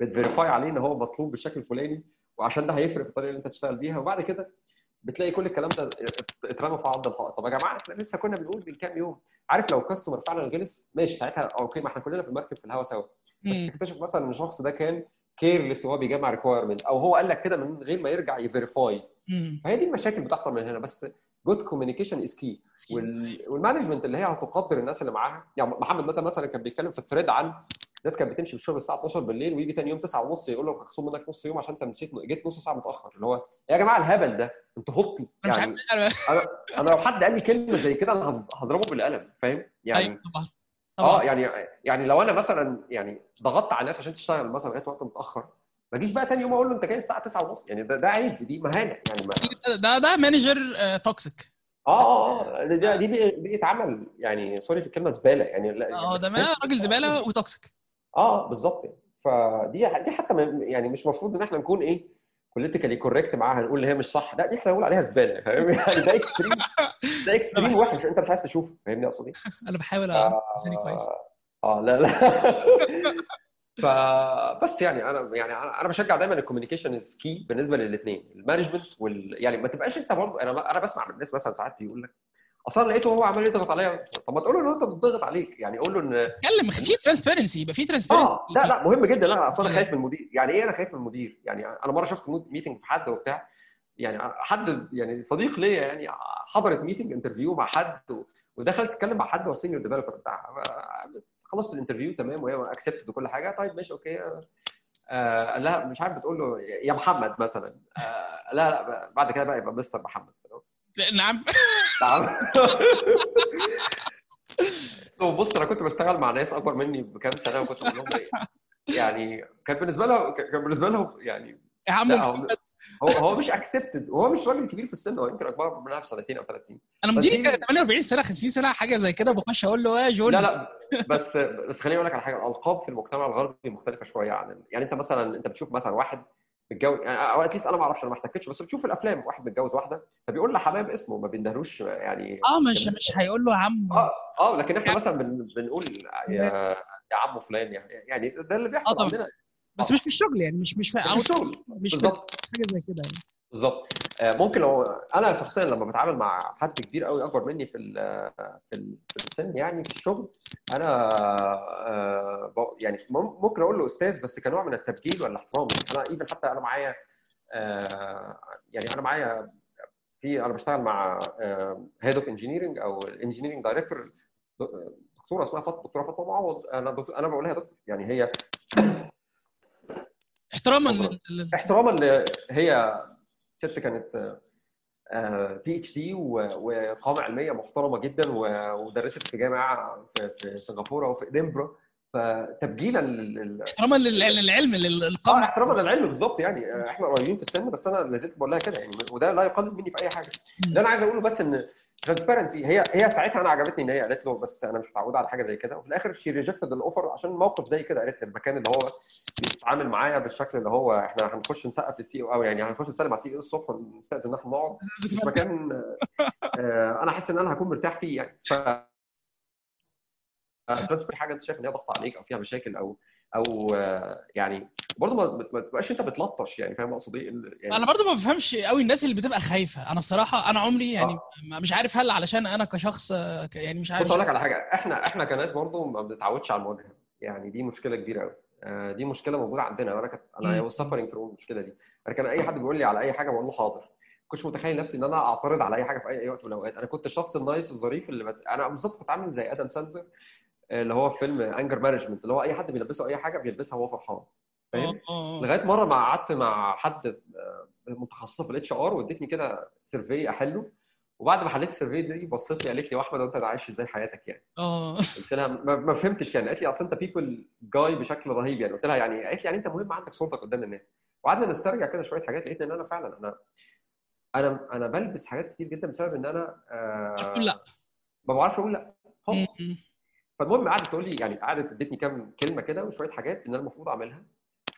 بت verify عليه إن هو مطلوب بالشكل الفلاني وعشان ده هيفرق في الطريقة اللي أنت تشتغل بيها وبعد كده بتلاقي كل الكلام ده اترمى في عرض الحائط. طب يا جماعة إحنا لسه كنا بنقول من كام يوم عارف لو ال customer فعلا غلس ماشي ساعتها okay ما إحنا كلنا في المركب في الهوا سوا. بس. تكتشف مثلا إن الشخص ده كان careless وهو بيجمع requirement أو هو قال لك كده من غير ما يرجع ي verify. فهي دي المشاكل بتحصل من هنا بس good communication is key وال management اللي هي هتقدر الناس اللي معاها يعني محمد متى مثلا كان بيتكلم في ال thread عن ناس كانت بتمشي في الشغل الساعة 12 بالليل ويجي تاني يوم 9 ونص يقول لك هخصم منك نص يوم عشان انت مشيت جيت نص ساعة متأخر. اللي هو يا جماعة الهبل ده أنتوا مش يعني أنا أنا لو حد قال لي كلمة زي كده أنا هضربه بالقلم فاهم؟ يعني أيوه طبعا. آه يعني يعني لو أنا مثلا يعني ضغطت على الناس عشان تشتغل مثلا لغاية وقت متأخر ما اجيش بقى تاني يوم أقول له أنت جاي الساعة 9 ونص. يعني ده, ده عيب دي مهانة. يعني ما ده ده manager toxic آه آه آه دي دي بي- بيتعمل يعني sorry في الكلمة زبالة. يعني آه ده ما- راجل زبالة و toxic آه بالظبط. يعني فدي دي حتى يعني مش المفروض إن إحنا نكون إيه politically correct معاها نقول إن هي مش صح. لا دي أنا بقول عليها زبالة فاهم؟ يعني ده extreme ده extreme وحش أنت مش عايز تشوفه فاهمني أقصد إيه؟ أنا بحاول اعمل لساني كويس. آه لا لا. فبس يعني أنا يعني أنا بشجع دايما ال communication is key بالنسبة للاثنين ال management وال يعني ما تبقاش أنت برضه أنا أنا بسمع من الناس مثلا ساعات بيقول لك أصلا لقيته هو عمال يضغط عليا. طب ما تقول له ان أنت بتضغط عليك. يعني قول له إن اتكلم في transparency يبقى في transparency آه لا لا مهم جدا. أنا خايف من المدير. يعني إيه أنا خايف من المدير؟ يعني أنا مرة شفت meeting في حد وبتاع. يعني حد يعني صديق ليا يعني حضرت meeting interview مع حد ودخلت تتكلم مع حد هو ال senior developer بتاعها خلصت ال interview تمام وهي accepted وكل حاجة. طيب ماشي okay. آه قال لها مش عارف بتقول له يا محمد مثلا. آه لا لا بعد كده بقى يبقى مستر محمد. نعم. نعم. بص أنا كنت بشتغل مع ناس أكبر مني بكام سنة وكنت بقول لهم إيه، يعني كان بالنسبة لهم كان بالنسبة لهم يعني يا عم هو هو مش اكسبتد وهو مش راجل كبير في السن هو يمكن أكبر منها بسنتين أو ثلاث سنين أنا مديري دي- كان 48 سنة 50 سنة حاجة زي كده بخش أقول له يا جون. لا لا بس بس خليني أقول لك على حاجة. الألقاب في المجتمع الغربي مختلفة شوية عن يعني أنت مثلا أنت بتشوف مثلا واحد متجوز يعني أو اتليست أنا ما أعرفش أنا ما احتكتش بس بتشوف الأفلام واحد متجوز واحدة فبيقول لحمام اسمه ما بيندهلوش يعني آه مش مش هيقول له عم آه آه لكن إحنا مثلا بن بنقول يا يا عم فلان يعني يعني ده اللي آه بيحصل طبعا. عندنا. بس مش في الشغل يعني مش مش في في الشغل. مش بالظبط حاجة زي كده يعني. بالظبط. آه، ممكن لو أنا شخصيا لما بتعامل مع حد كبير قوي أكبر مني في ال- في ال- في السن يعني في الشغل أنا آه، يعني مم- ممكن أقول له أستاذ بس كنوع من التبجيل والاحترام أنا ايفن حتى أنا معايا آه، يعني أنا معايا في أنا بشتغل مع head of engineering أو ال engineering director دكتورة اسمها فاطمة دكتورة فاطمة معوض. أنا أنا بقول لها دكتور. يعني هي احتراما احتراما هي ست كانت PhD وقامه علمية محترمة جدا ودرست في جامعة في سنغافورة وفي ادنبرا فتبجيلا لل- احتراما لل- للعلم آه للقامه احتراما للعلم بالظبط يعني. آه، إحنا قريبين في السن بس أنا لازلت بقول لها كده يعني وده لا يقلل مني في أي حاجة. اللي أنا عايز أقوله بس إن transparency هي هي ساعتها أنا عجبتني إن هي قالت له بس أنا مش متعودة على حاجة زي كده. وفي الآخر she rejected ال offer عشان موقف زي كده قالت المكان اللي هو بيتعامل معايا بالشكل اللي هو إحنا هنخش نسقف لل CEO أو يعني هنخش نسلم على ال CEO الصبح ونستأذن إن إحنا نقعد. مش مكان آه، أنا حاسس إن أنا هكون مرتاح فيه يعني. ف transparent حاجة أنت شايف إن هي ضغط عليك أو فيها مشاكل أو أو آه، يعني برضه ما تبقاش أنت بتلطش يعني فاهم أقصد إيه؟ يعني أنا برضو ما بفهمش قوي الناس اللي بتبقى خايفة. أنا بصراحة أنا عمري يعني ما- مش عارف هل علشان أنا كشخص آه، يعني مش عارف. بص أقول لك على حاجة. إحنا إحنا كناس برضه ما بنتعودش على المواجهة. يعني دي مشكلة كبيرة قوي آه، دي مشكلة موجودة عندنا. وأنا كنت أنا. suffering through المشكلة دي. أنا كان أي حد بيقول لي على أي حاجة بقول له حاضر. كنتش متخيل نفسي إن أنا أعترض على أي حاجة في أي وقت من الأوقات. أنا كنت الشخص ال nice الظريف اللي بت... أنا بالظبط كنت عامل زي آدم ساندلر آه، اللي هو في فيلم Anger Management اللي هو أي حد بيلبسه أي حاجة بيلبسها وهو فرحان. فاهم؟ آه، آه، آه. لغاية مرة ما قعدت مع حد متخصصه في ال HR وادتني كده survey أحله. وبعد ما حليت ال survey دي بصيت لي قالت لي يا احمد أنت عايش إزاي حياتك يعني؟ آه. قلت لها ما, فهمتش يعني. قالت لي أصل أنت people guy بشكل رهيب يعني. قلت لها يعني قالت لي يعني أنت مهم عندك صورتك قدام الناس. وقعدنا نسترجع كده شوية حاجات لقيت إن أنا فعلا أنا أنا أنا بلبس حاجات كتير جدا بسبب إن أنا آه لأ. ما بعرفش أقول لأ. خالص. فالمهم قعدت تقول لي يعني قعدت ادتني كام كلمة كده وشوية حاجات إن أنا المفروض أعملها.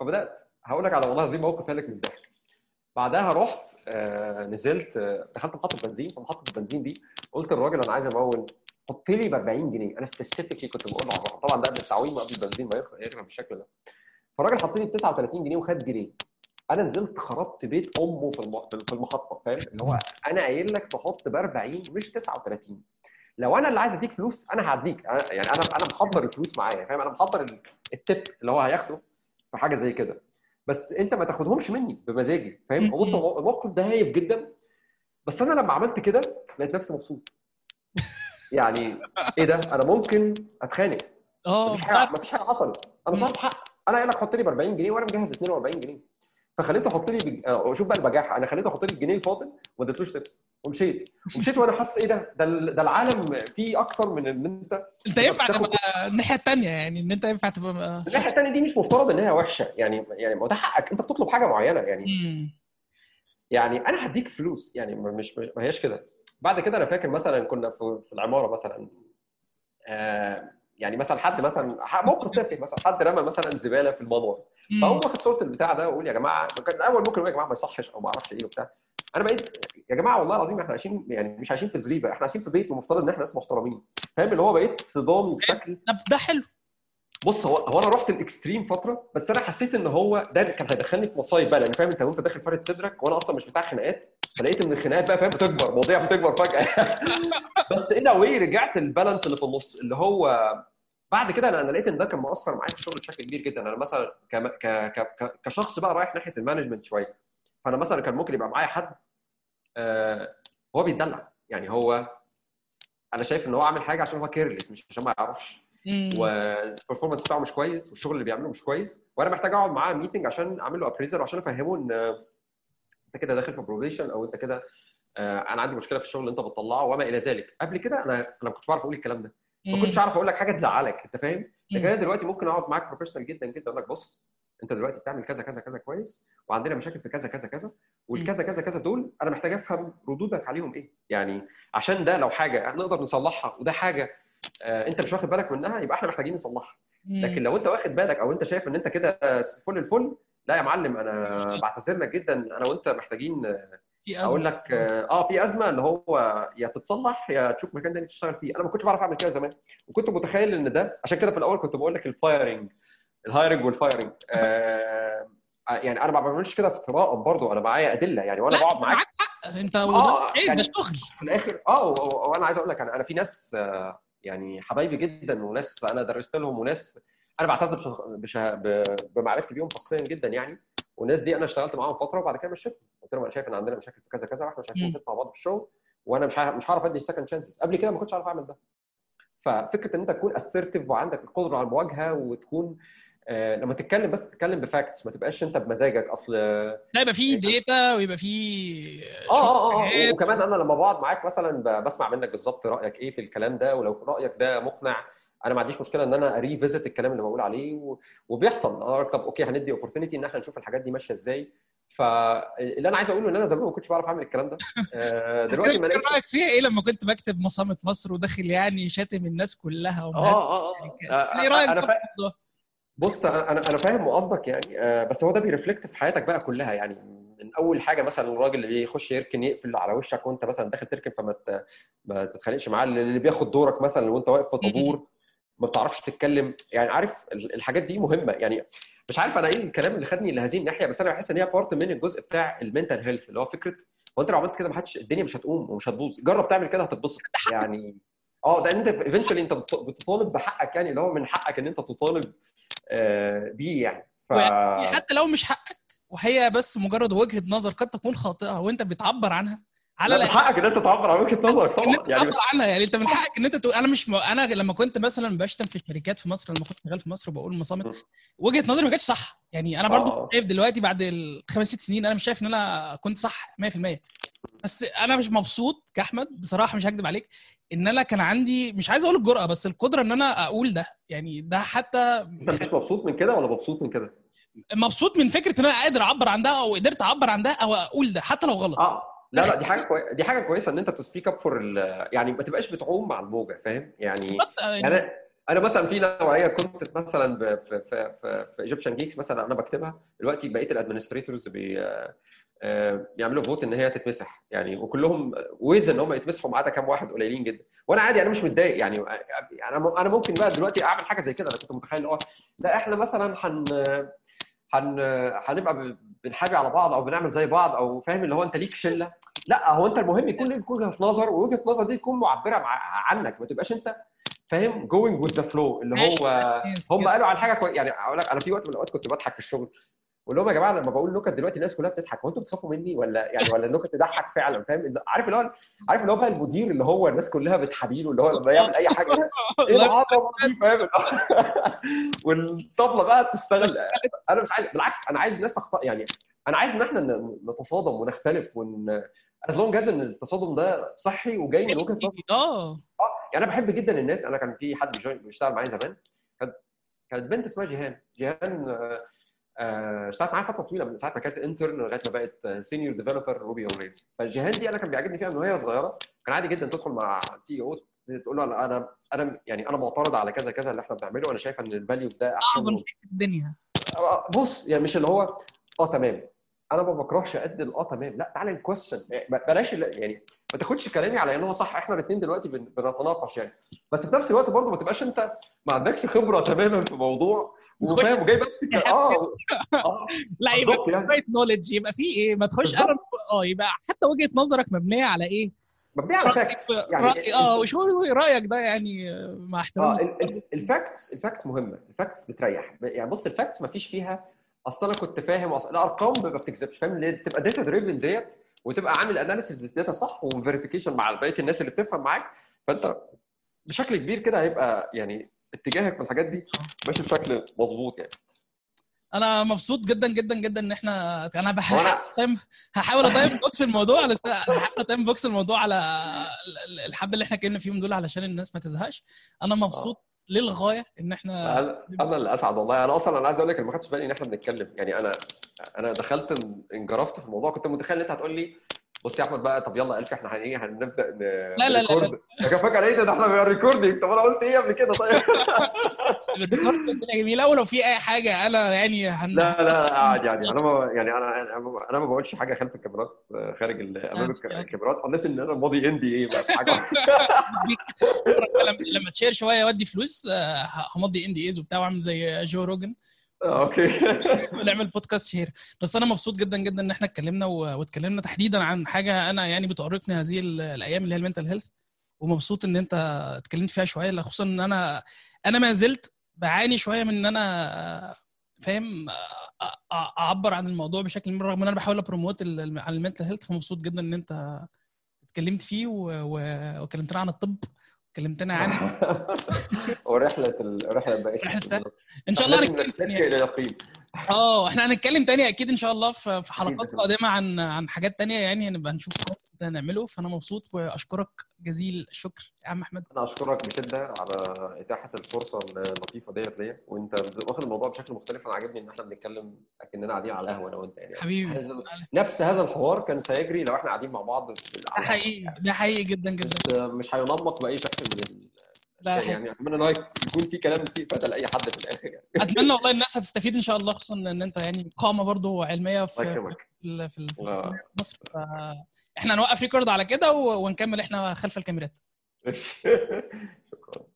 فبدأت هقول لك على والله العظيم موقف هلك من الضحك. بعدها رحت آه نزلت آه دخلت محطة بنزين. في محطه البنزين دي قلت للراجل أنا عايز أمون حط لي ب 40 جنيه. أنا specifically كنت بقول له. طبعا ده قبل التعويم قبل البنزين ما يرخص بالشكل ده. فالراجل حط لي ب 39 جنيه وخد جنيه. أنا نزلت خربت بيت أمه في المحطة فاهم؟ اللي هو أنا قايل لك تحط ب 40 مش 39 لو أنا اللي عايز أديك فلوس أنا أنا- يعني أنا أنا محضر الفلوس معايا فاهم؟ أنا محضر ال- التip اللي هو هياخده في حاجة زي كده. بس أنت ما تاخدهمش مني بمزاجي فاهم؟ بص. هو الموقف ده هايف جدا. بس أنا لما عملت كده لقيت نفسي مبسوط. يعني إيه ده؟ أنا ممكن أتخانق. آه. مفيش حاجة مفيش حاجة حصلت. أنا صاحب حق أنا قايل لك حط لي ب 40 جنيه وأنا مجهز 42 جنيه. فخليته يحط لي بج... آه، شوف بقى البجاحة. أنا خليته يحط لي الجنيه الفاضل وما اديتلوش تبس ومشيت. ومشيت وأنا حاسس إيه ده؟ ده, ال- ده العالم فيه أكتر من إن أنت أنت ينفع تبقى الناحية الثانية يعني إن أنت ينفع تبقى الناحية الثانية دي مش مفترض ان هي وحشة. يعني يعني ما ده حقك. أنت بتطلب حاجة معينة يعني. مم. يعني أنا هديك فلوس. يعني مش ما هياش كده. بعد كده أنا فاكر مثلا كنا في في العمارة مثلا. آه يعني مثلا حد مثلا موقف تافه. مثلا حد رمى مثلا زبالة في المنور. فهو واخد صورة البتاع ده ويقول يا جماعة كان الأول ممكن يقول يا جماعة ما يصحش أو ما أعرفش إيه وبتاع. أنا بقيت يا جماعة والله العظيم إحنا عايشين يعني مش عايشين في زريبه إحنا عايشين في بيت ومفترض ان إحنا ناس محترمين فاهم؟ اللي هو بقيت صدامي بشكل طب ده حلو. بص هو هو أنا رحت ال extreme فتره بس أنا حسيت ان هو ده كان هيدخلني في مصايب بقى لأن فاهم انت وانت داخل فارد صدرك وأنا أصلا مش بتاع خناقات فلقيت إن الخناقات بقى فاهم بتكبر مواضيع بتكبر فجأة. بس anyway رجعت ال balance اللي في النص اللي هو بعد كده أنا لقيت إن ده كان مؤثر معايا في الشغل بشكل كبير جدا. أنا مثلا كم- ك ك ك كشخص بقى رايح ناحية ال management شوية فأنا مثلا كان ممكن يبقى معايا حد هو بيتدلع. يعني هو أنا شايف إن هو عامل حاجة عشان هو careless مش عشان ما يعرفش. وال performance بتاعه مش كويس والشغل اللي بيعمله مش كويس. وأنا محتاج أقعد معاه meeting عشان اعمل له appraisal وعشان أفهمه إن أنت كده داخل في probation أو أنت كده آه، أنا عندي مشكلة في الشغل اللي أنت بتطلعه وما إلى ذلك. قبل كده أنا أنا ما كنتش بعرف أقول الكلام ده. ما كنتش أعرف أقول لك حاجة تزعلك أنت فاهم؟ لكن أنا دلوقتي ممكن أقعد معاك professional جدا جدا أقول لك بص انت دلوقتي بتعمل كذا كذا كذا كويس وعندنا مشاكل في كذا كذا كذا والكذا كذا كذا دول أنا محتاج أفهم ردودك عليهم إيه؟ يعني عشان ده لو حاجة نقدر نصلحها وده حاجة آه، أنت مش واخد بالك منها يبقى إحنا محتاجين نصلحها. لكن لو أنت واخد بالك أو أنت شايف إن أنت كده فل الفل لا يا معلم أنا بعتذر لك جدا أنا وأنت محتاجين في أزمة. أقول لك آه في أزمة اللي هو يا تتصلح يا تشوف مكان تاني تشتغل فيه. أنا ما كنتش بعرف أعمل كده زمان وكنت متخيل إن ده عشان كده في الأول كنت بقول لك ال firing ال hiring وال firing آه يعني أنا ما بعملش كده افتراء برضه أنا معايا أدلة يعني وأنا بقعد معاك. حق. أنت آه، وده عيب، يعني- ده شغل. في الآخر آه وأنا عايز أقول لك أنا أنا في ناس آه، يعني حبايبي جدا وناس أنا درست لهم وناس أنا بعتز بشخ... بش... ب... بمعرفتي بيهم شخصيا جدا يعني والناس دي أنا اشتغلت معاهم فترة وبعد كده مشيتهم. قلت لهم أنا شايف إن عندنا مشاكل في كذا كذا وإحنا مش عارفين. نفيد مع بعض في الشغل وأنا مش عارف مش هعرف أدي second chances قبل كده ما كنتش عارف أعمل ده. ففكرة إن أنت تكون assertive وعندك القدرة على المواجهة وتكون آه لما تتكلم بس تتكلم ب facts ما تبقاش انت بمزاجك أصل لا يبقى في data ويبقى في آه آه آه حاجات. وكمان أنا لما بقعد معاك مثلا بسمع منك بالظبط رأيك إيه في الكلام ده ولو رأيك ده مقنع أنا ما عنديش مشكلة إن أنا revisit الكلام اللي بقول عليه و... وبيحصل آه، طب okay هندي opportunity إن إحنا نشوف الحاجات دي ماشية إزاي فاللي أنا عايز أقوله إن أنا زمان ما كنتش بعرف أعمل الكلام ده آه، دلوقتي ما رأيك فيها إيه لما كنت بكتب مصامة مصر وداخل يعني شاتم الناس كلها آه آه آه؟ آه، إيه رأيك؟ بص أنا أنا فاهم قصدك يعني آه، بس هو ده بيرفلكت في حياتك بقى كلها يعني. من أول حاجة مثلا الراجل اللي بيخش يركن يقفل على وشك وأنت مثلا داخل تركن فما ما تتخانقش معاه اللي بياخد دورك مثلا وأنت واقف في طابور ما بتعرفش تتكلم. يعني عارف ال- الحاجات دي مهمة يعني. مش عارف أنا إيه الكلام اللي خدني لهذه الناحية بس أنا بحس إن هي part من الجزء بتاع ال mental health اللي هو فكرة هو أنت لو عملت كده ما حدش الدنيا مش هتقوم ومش هتبوظ. جرب تعمل كده هتتبسط يعني. آه ده أنت eventually أنت بت- بتطالب بحقك يعني اللي هو من حقك إن أنت تطالب بيه يعني. ف حتى لو مش حقك وهي بس مجرد وجهة نظر قد تكون خاطئة وانت بتعبر عنها على لا من حقك إن أنت تعبر عن وجهة نظرك طبعا أنت يعني تعبر عنها. يعني أنت من حقك إن أنت تقول أنا مش م... أنا لما كنت مثلا بشتم في الشركات في مصر لما كنت شغال في مصر وبقول. مصامت وجهة نظري ما كانتش صح. يعني أنا برضو آه. شايف دلوقتي بعد الخمس ست سنين أنا مش شايف إن أنا كنت صح 100% بس أنا مش مبسوط كاحمد بصراحة مش هكدب عليك إن أنا كان عندي مش عايز أقول الجرأة بس القدرة إن أنا أقول ده يعني ده حتى أنت مش مبسوط من كده ولا مبسوط من كده؟ مبسوط من فكرة إن أنا قادر أعبر عن ده أو قدرت أعبر عن ده أو أقول ده حتى لو غلط آه لا لا دي حاجة كويسه دي حاجة كويسة إن أنت ت speak up for يعني ما تبقاش بتعوم مع الموجة فاهم؟ يعني بالظبط، يعني أنا أنا مثلا في نوعية كنت مثلا في في, في Egyptian Geeks مثلا أنا بكتبها دلوقتي بقيه ال administrators بي آه، بيعملوا vote إن هي تتمسح. يعني وكلهم with إن هم يتمسحوا ما عدا كام واحد قليلين جدا. وأنا عادي أنا مش متضايق. يعني أنا أنا ممكن بقى دلوقتي أعمل حاجة زي كده. أنا كنت متخيل آه لا إحنا مثلا هن هن هنبقى بنحابي على بعض أو بنعمل زي بعض أو فاهم اللي هو أنت ليك شلة. لا هو أنت المهم يكون ليك وجهة نظر ووجهة النظر دي تكون معبرة مع عنك. ما تبقاش أنت فاهم going with the flow اللي هو. هم قالوا عن حاجة كوي... يعني أقول لك أنا في وقت من الأوقات كنت بضحك في الشغل. واللي هم يا جماعة لما بقول نكت دلوقتي الناس كلها بتضحك هو أنتوا بتخافوا مني ولا يعني ولا النكت تضحك فعلا؟ فاهم؟ عارف اللي هو عارف اللي هو بقى المدير اللي هو الناس كلها بتحابيله اللي هو لما يعمل أي حاجة إيه العظمه دي؟ فاهم؟ والطبلة بقى تشتغل أنا مش عايز بالعكس أنا عايز الناس تخطأ يعني أنا عايز إن إحنا نتصادم ونختلف ون as long إن التصادم ده صحي وجاي من وجهة نظر. آه. آه يعني أنا بحب جدا الناس أنا كان في حد بيشتغل معايا زمان كانت كانت بنت اسمها جيهان. جيهان آه، اشتغلت معايا فترة طويلة من ساعة ما كانت intern لغاية ما بقت senior developer Ruby on Rails فالجيهان دي أنا كان بيعجبني فيها من وهي صغيرة كان عادي جدا تدخل مع CEO تقول له أنا أنا يعني أنا معترض على كذا كذا اللي إحنا بنعمله وأنا شايفه إن ال value ده أحسن. أعظم شيء في الدنيا. بص يعني مش اللي هو آه تمام. أنا ما بكرهش قد الاه تمام. لا تعالى ن question بلاش يعني ما تاخدش كلامي على إن هو صح. إحنا الاثنين دلوقتي بنتناقش يعني. بس في نفس الوقت برضه ما تبقاش أنت ما عندكش خبرة تماما في موضوع. وفاهم وجاي بس آه. لا يبقى يعني. شوية knowledge يبقى في إيه؟ ما تخش آه يبقى حتى وجهة نظرك مبنية على إيه؟ مبنية على facts يعني رأي آه وشوية رأيك ده يعني مع احترامي؟ آه ال facts ال facts مهمة. ال facts بتريح. يعني بص ال facts ما فيش فيها أصل أنا كنت فاهم أصل الأرقام ما بتكذبش فاهم؟ تبقى data driven date وتبقى عامل analysis لل data صح و verification مع بقية الناس اللي بتفهم معاك فأنت بشكل كبير كده هيبقى يعني اتجاهك في الحاجات دي ماشي بشكل مظبوط يعني. أنا مبسوط جدا جدا جدا إن إحنا أنا بحاول هحاول ا time box الموضوع على هحاول ا time box الموضوع على الحبة اللي إحنا اتكلمنا فيهم دول علشان الناس ما تزهقش. أنا مبسوط للغاية إن إحنا أنا اللي أسعد والله. أنا أصلا أنا عايز أقول لك ما خدتش بالي إن إحنا بنتكلم. يعني أنا أنا دخلت إنجرفت في الموضوع. كنت متخيل إن أنت هتقول لي بص يا احمد بقى طب يلا ألف إحنا إيه هنبدأ ن... لا لا لا كان فاكر إيه ده؟ إحنا بنريكوردنج. طب أنا قلت إيه قبل كده؟ طيب. جميلة. ولو في أي حاجة أنا يعني هن... لا لا قاعد يعني أنا ما يعني أنا أنا ما بقولش حاجة خلف الكاميرات خارج أمام الكاميرات. unless إن أنا ماضي ان دي إيه بس حاجة. لما تشير شوية ودي فلوس همضي ان دي إيز وبتاع وأعمل زي جو روجن. أوكي. نعمل بودكاست شهير بس أنا مبسوط جدا جدا إن إحنا اتكلمنا واتكلمنا تحديدا عن حاجة أنا يعني بتؤرقني هذه الأيام اللي هي المنتال هيلث ومبسوط إن أنت اتكلمت فيها شوية خصوصا إن أنا أنا ما زلت بعاني شوية من إن أنا فاهم أعبر عن الموضوع بشكل رغم إن أنا بحاول ابروموت عن المنتال هيلث فمبسوط جدا إن أنت اتكلمت فيه وكلمتنا عن الطب. كلمتنا عن ورحلة الرحله البائسه إن شاء الله هنتكلم آه إحنا هنتكلم تاني أكيد إن شاء الله في حلقات قادمة عن عن حاجات تانية يعني نبقى نشوف. نعمله فأنا مبسوط وأشكرك جزيل الشكر يا عم أحمد. أنا أشكرك بشدة على إتاحة الفرصة اللطيفة ديت ليا وأنت واخد الموضوع بشكل مختلف. أنا عاجبني إن إحنا بنتكلم أكننا قاعدين على القهوة أنا وأنت يعني. حبيبي. نفس هذا الحوار كان سيجري لو إحنا قاعدين مع بعض ده حقيقي ده حقيقي جدا جدا. مش مش هينمق بأي شكل من يعني أتمنى إن يكون في كلام فيه افاده لاي حد في الآخر يعني. أتمنى والله الناس هتستفيد إن شاء الله خصوصا إن أنت يعني قامه برضه علمية في في, في, في مصر. إحنا هنوقف record على كده ونكمل إحنا خلف الكاميرات.